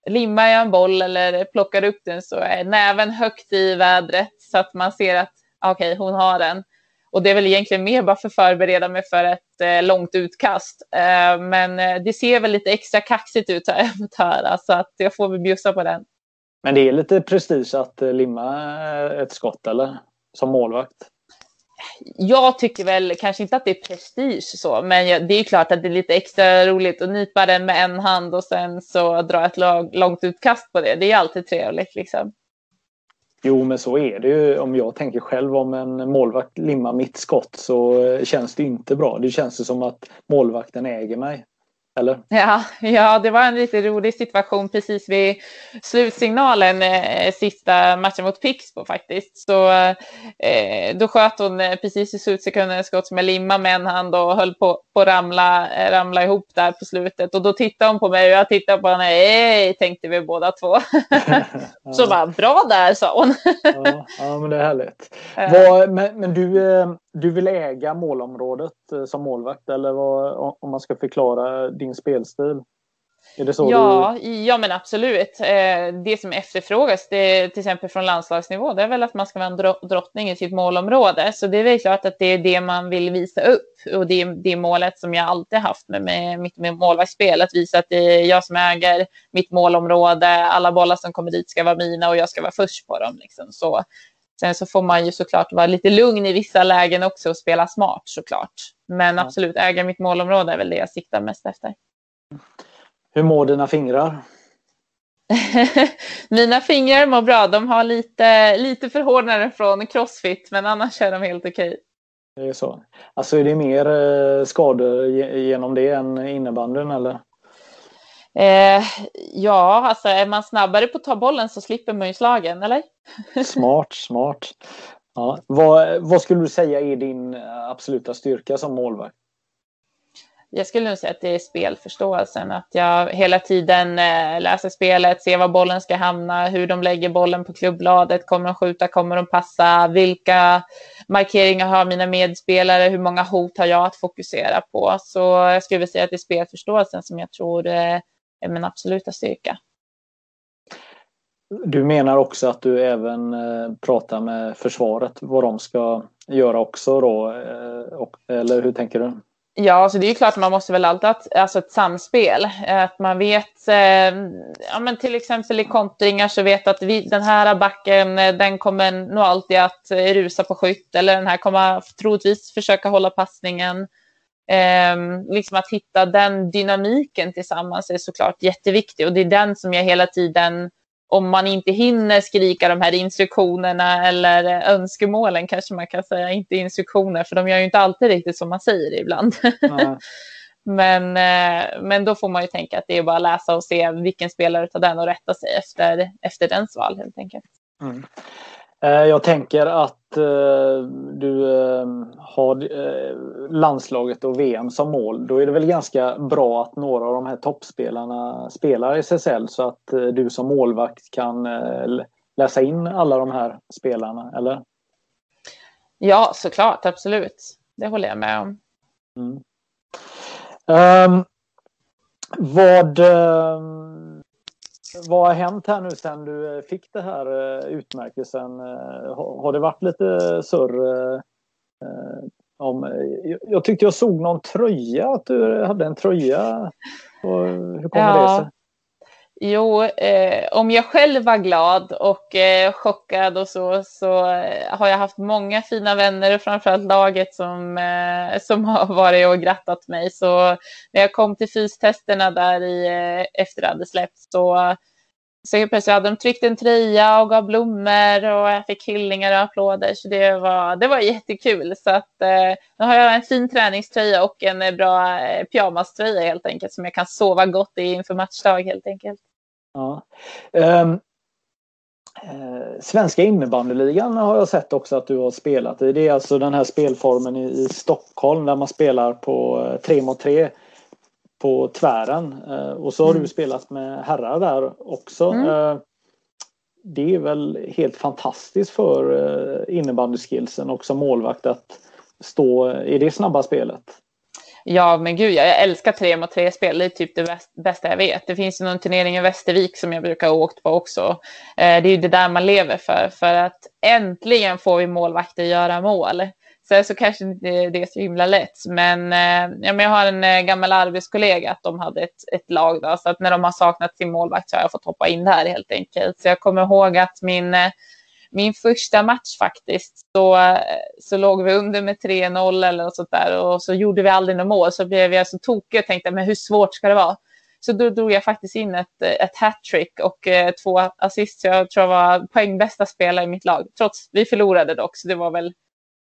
limmar jag en boll eller plockar upp den så är näven högt i vädret så att man ser att okej, okay, hon har den. Och det är väl egentligen mer bara för att förbereda mig för ett eh, långt utkast. Eh, men eh, det ser väl lite extra kaxigt ut jag fått höra, så att jag får väl bjussa på den. Men det är lite prestige att eh, limma ett skott, eller? Som målvakt? Jag tycker väl kanske inte att det är prestige så, men det är klart att det är lite extra roligt att nypa den med en hand och sen så dra ett långt utkast på det. Det är alltid trevligt liksom. Jo, men så är det ju. Om jag tänker själv om en målvakt limmar mitt skott så känns det inte bra. Det känns som att målvakten äger mig. Eller? Ja, ja, det var en lite rolig situation precis vid slutsignalen eh, sista matchen mot Pixbo faktiskt. Så eh, då sköt hon eh, precis i slutsekunden ett skott med limma med en hand och höll på att ramla, eh, ramla ihop där på slutet. Och då tittade hon på mig och jag tittade på henne. Hej, tänkte vi båda två. Så bara, bra där, sa hon. ja, ja, men det är härligt. Vad, men, men du, eh, du vill äga målområdet eh, som målvakt eller vad, om man ska förklara din spelstil? Är det så ja, du... ja, men absolut. Eh, det som efterfrågas, det, till exempel från landslagsnivå, det är väl att man ska vara en drottning i sitt målområde. Så det är väl klart att det är det man vill visa upp. Och det är det målet som jag alltid haft med, med mitt med målvaktsspel, att visa att det är jag som äger mitt målområde. Alla bollar som kommer dit ska vara mina och jag ska vara först på dem. Liksom. Så Sen så får man ju såklart vara lite lugn i vissa lägen också och spela smart såklart. Men absolut, äga mitt målområde är väl det jag siktar mest efter. Hur mår dina fingrar? Mina fingrar mår bra. De har lite, lite förhårdnader från crossfit, men annars är de helt okej. Det är så. Alltså är det mer eh, skador genom det än innebandyn eller? Eh, ja, alltså är man snabbare på att ta bollen så slipper man ju slagen, eller? smart, smart. Ja. Vad, vad skulle du säga är din absoluta styrka som målvakt? Jag skulle nog säga att det är spelförståelsen. Att jag hela tiden eh, läser spelet, ser var bollen ska hamna, hur de lägger bollen på klubbladet. Kommer de skjuta? Kommer de passa? Vilka markeringar har mina medspelare? Hur många hot har jag att fokusera på? Så jag skulle säga att det är spelförståelsen som jag tror eh, min absoluta styrka. Du menar också att du även pratar med försvaret vad de ska göra också då? Eller hur tänker du? Ja, så alltså det är ju klart att man måste väl alltid ha alltså ett samspel. Att man vet, eh, ja men till exempel i kontringar så vet att vi, den här backen, eh, den kommer nog alltid att eh, rusa på skytt eller den här kommer troligtvis försöka hålla passningen. Eh, liksom att hitta den dynamiken tillsammans är såklart jätteviktig och det är den som jag hela tiden om man inte hinner skrika de här instruktionerna eller önskemålen kanske man kan säga, inte instruktioner, för de gör ju inte alltid riktigt som man säger ibland. Mm. men, eh, men då får man ju tänka att det är bara att läsa och se vilken spelare tar den och rätta sig efter, efter dens val helt enkelt. Mm. Eh, jag tänker att eh, du eh, har landslaget och VM som mål. Då är det väl ganska bra att några av de här toppspelarna spelar i SSL så att du som målvakt kan läsa in alla de här spelarna, eller? Ja, såklart, absolut. Det håller jag med om. Mm. Um, vad vad har hänt här nu sen du eh, fick det här eh, utmärkelsen? Eh, har det varit lite surr om... Jag tyckte jag såg någon tröja, att du hade en tröja. Hur kommer ja. det sig? Jo, eh, om jag själv var glad och eh, chockad och så, så eh, har jag haft många fina vänner och framförallt laget som, eh, som har varit och grattat mig. Så när jag kom till fystesterna där i, eh, efter det hade släppts så, så plötsligt hade de tryckt en tröja och gav blommor och jag fick hyllningar och applåder. Så det var, det var jättekul. Så att, eh, nu har jag en fin träningströja och en eh, bra eh, pyjamaströja helt enkelt som jag kan sova gott i inför matchdag helt enkelt. Ja. Um, eh, Svenska innebandyligan har jag sett också att du har spelat i. Det är alltså den här spelformen i, i Stockholm där man spelar på eh, tre mot tre på tvären. Eh, och så har mm. du spelat med herrar där också. Mm. Eh, det är väl helt fantastiskt för eh, innebandyskillsen och som målvakt att stå i det snabba spelet. Ja, men gud, jag älskar tre mot tre spel. Det är typ det bästa jag vet. Det finns ju någon turnering i Västervik som jag brukar ha åkt på också. Eh, det är ju det där man lever för, för att äntligen får vi målvakter göra mål. Sen så kanske det, det är så himla lätt. Men, eh, ja, men jag har en eh, gammal arbetskollega att de hade ett, ett lag då, så att när de har saknat sin målvakt så har jag fått hoppa in där helt enkelt. Så jag kommer ihåg att min min första match faktiskt så, så låg vi under med 3-0 eller något sånt där och så gjorde vi aldrig något mål så blev jag så tokig och tänkte men hur svårt ska det vara? Så då drog jag faktiskt in ett, ett hattrick och eh, två assist. Så jag tror jag var poängbästa spelare i mitt lag. Trots vi förlorade dock, så det var väl,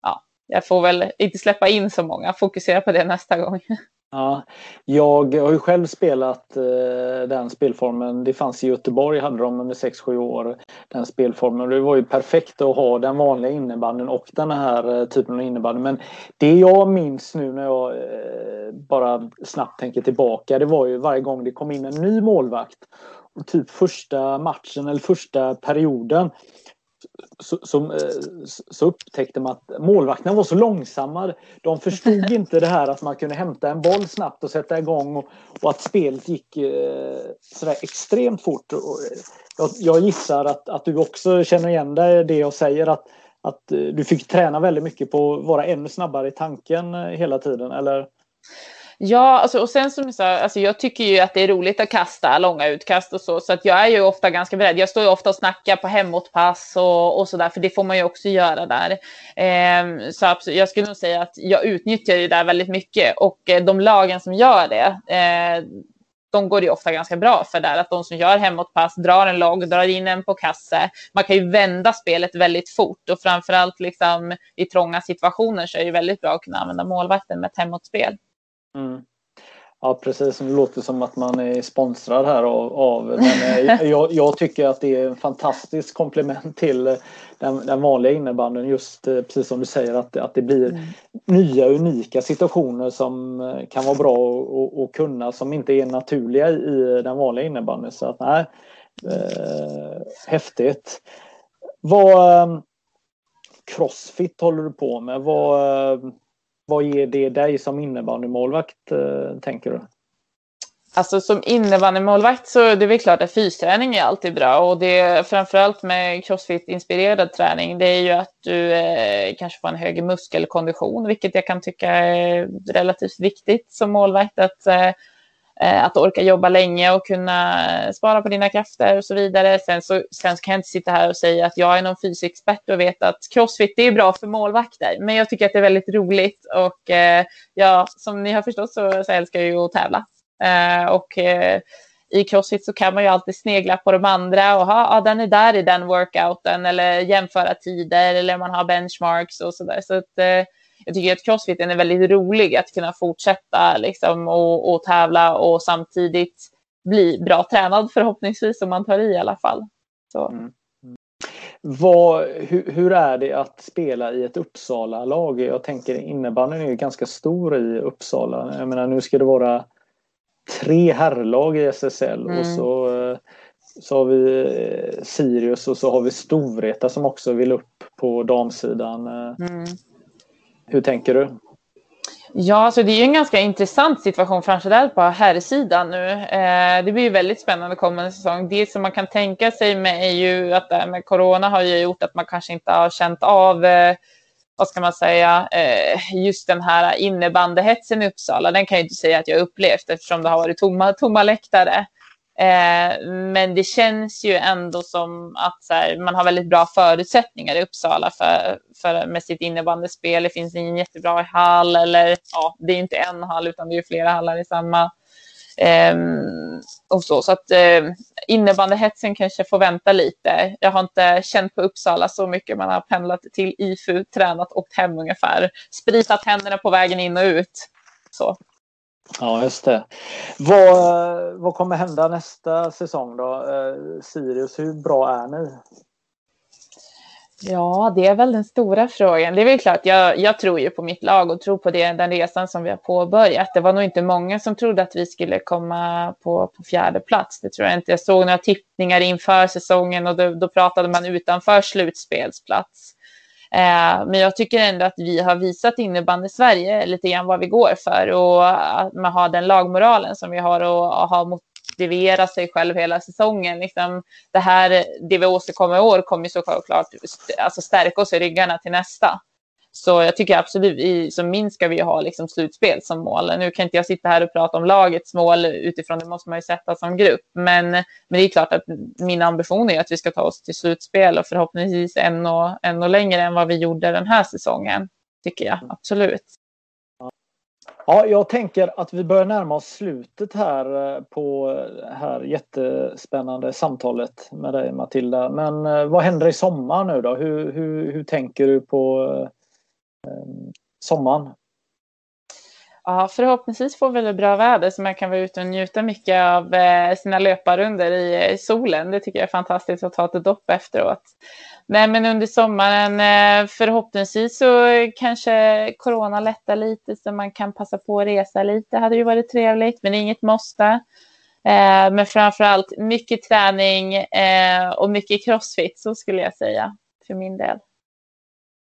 ja, jag får väl inte släppa in så många. Fokusera på det nästa gång. Ja, jag har ju själv spelat eh, den spelformen. Det fanns i Göteborg, hade de under 6-7 år, den spelformen. Det var ju perfekt att ha den vanliga innebanden och den här eh, typen av innebandy. Men det jag minns nu när jag eh, bara snabbt tänker tillbaka, det var ju varje gång det kom in en ny målvakt. Och typ första matchen eller första perioden så, så, eh, så, upptäckte man att målvakterna var så långsamma. De förstod inte det här att man kunde hämta en boll snabbt och sätta igång och, och att spelet gick eh, sådär extremt fort. Och jag, jag, gissar att, att du också känner igen dig det jag säger att, att eh, du fick träna väldigt mycket på att vara ännu snabbare i tanken hela tiden, eller? Ja, alltså, och sen som jag sa, alltså, jag tycker ju att det är roligt att kasta långa utkast och så, så att jag är ju ofta ganska beredd. Jag står ju ofta och snackar på hemåtpass och, och så där, för det får man ju också göra där. Eh, så absolut, jag skulle nog säga att jag utnyttjar det där väldigt mycket och eh, de lagen som gör det, eh, de går det ofta ganska bra för där, att de som gör hemåtpass drar en logg, drar in en på kasse. Man kan ju vända spelet väldigt fort och framförallt liksom i trånga situationer så är det väldigt bra att kunna använda målvakten med ett hemåtspel. Mm. Ja precis, det låter som att man är sponsrad här av, av men eh, jag, jag, tycker att det är en fantastisk komplement till eh, den, den vanliga innebandyn just eh, precis som du säger att, att det blir mm. nya unika situationer som kan vara bra att kunna som inte är naturliga i den vanliga innebandyn. Så att nej, eh, häftigt. Vad Crossfit håller du på med? Vad vad ger det dig som innebandymålvakt, eh, tänker du? Alltså som innebandymålvakt så det är väl klart att fysträning är alltid bra och det framförallt med crossfit-inspirerad träning. Det är ju att du eh, kanske får en högre muskelkondition, vilket jag kan tycka är relativt viktigt som målvakt. Att, eh, Eh, att orka jobba länge och kunna eh, spara på dina krafter och så vidare. Sen, så, sen kan jag inte sitta här och säga att jag är någon fysexpert och vet att crossfit det är bra för målvakter. Men jag tycker att det är väldigt roligt och eh, ja, som ni har förstått så, så älskar jag ju att tävla. Eh, och eh, i crossfit så kan man ju alltid snegla på de andra och ha, ah, den är där i den workouten eller jämföra tider eller man har benchmarks och sådär. Så att eh, jag tycker att crossfiten är väldigt rolig att kunna fortsätta liksom och, och tävla och samtidigt bli bra tränad förhoppningsvis om man tar i i alla fall. Så. Mm. Vad, hur, hur, är det att spela i ett Uppsala-lag? Jag tänker innebandyn är ju ganska stor i Uppsala. Jag menar nu ska det vara tre herrlag i SSL mm. och så, så har vi eh, Sirius och så har vi Storvreta som också vill upp på damsidan. Mm. Hur tänker du? Ja, alltså det är ju en ganska intressant situation framförallt på herrsidan nu. Eh, det blir ju väldigt spännande kommande säsong. Det som man kan tänka sig med är ju att det här med corona har ju gjort att man kanske inte har känt av eh, vad ska man säga, eh, just den här innebandyhetsen i Uppsala, den kan jag inte säga att jag upplevt eftersom det har varit tomma, tomma läktare. Eh, men det känns ju ändå som att här, man har väldigt bra förutsättningar i Uppsala för, för, med sitt innebandyspel. Det finns ingen jättebra hall, eller ja, det är inte en hall utan det är flera hallar i samma Um, och så så att uh, innebandyhetsen kanske får vänta lite. Jag har inte känt på Uppsala så mycket. Man har pendlat till IFU, tränat, åkt hem ungefär. Spritat händerna på vägen in och ut. Så. Ja, just det. Vad, vad kommer hända nästa säsong då? Eh, Sirius, hur bra är ni? Ja, det är väl den stora frågan. Det är väl klart, jag, jag tror ju på mitt lag och tror på det, den resan som vi har påbörjat. Det var nog inte många som trodde att vi skulle komma på, på fjärde plats. Det tror jag inte. Jag såg några tippningar inför säsongen och då, då pratade man utanför slutspelsplats. Eh, men jag tycker ändå att vi har visat innebandy Sverige lite grann vad vi går för och att man har den lagmoralen som vi har och, och har mot, motivera sig själv hela säsongen. Liksom, det här, det vi åstadkommer i år kommer såklart alltså stärka oss i ryggarna till nästa. Så jag tycker absolut, så minst ska vi ha liksom slutspel som mål. Nu kan inte jag sitta här och prata om lagets mål utifrån det måste man ju sätta som grupp. Men, men det är klart att min ambition är att vi ska ta oss till slutspel och förhoppningsvis ännu, ännu längre än vad vi gjorde den här säsongen. Tycker jag absolut. Ja, jag tänker att vi börjar närma oss slutet här eh, på det här jättespännande samtalet med dig Matilda. Men eh, vad händer i sommar nu då? Hur, hur, hur tänker du på sommaren? Ja, förhoppningsvis får vi väl bra väder så man kan vara ute och njuta mycket av eh, sina löparunder i eh, solen. Det tycker jag är fantastiskt att ta ett dopp efteråt. Nej, men under sommaren eh, förhoppningsvis så kanske corona lättar lite så man kan passa på att resa lite. Det hade ju varit trevligt, men inget måste. Men framför allt mycket träning och mycket crossfit, så skulle jag säga för min del.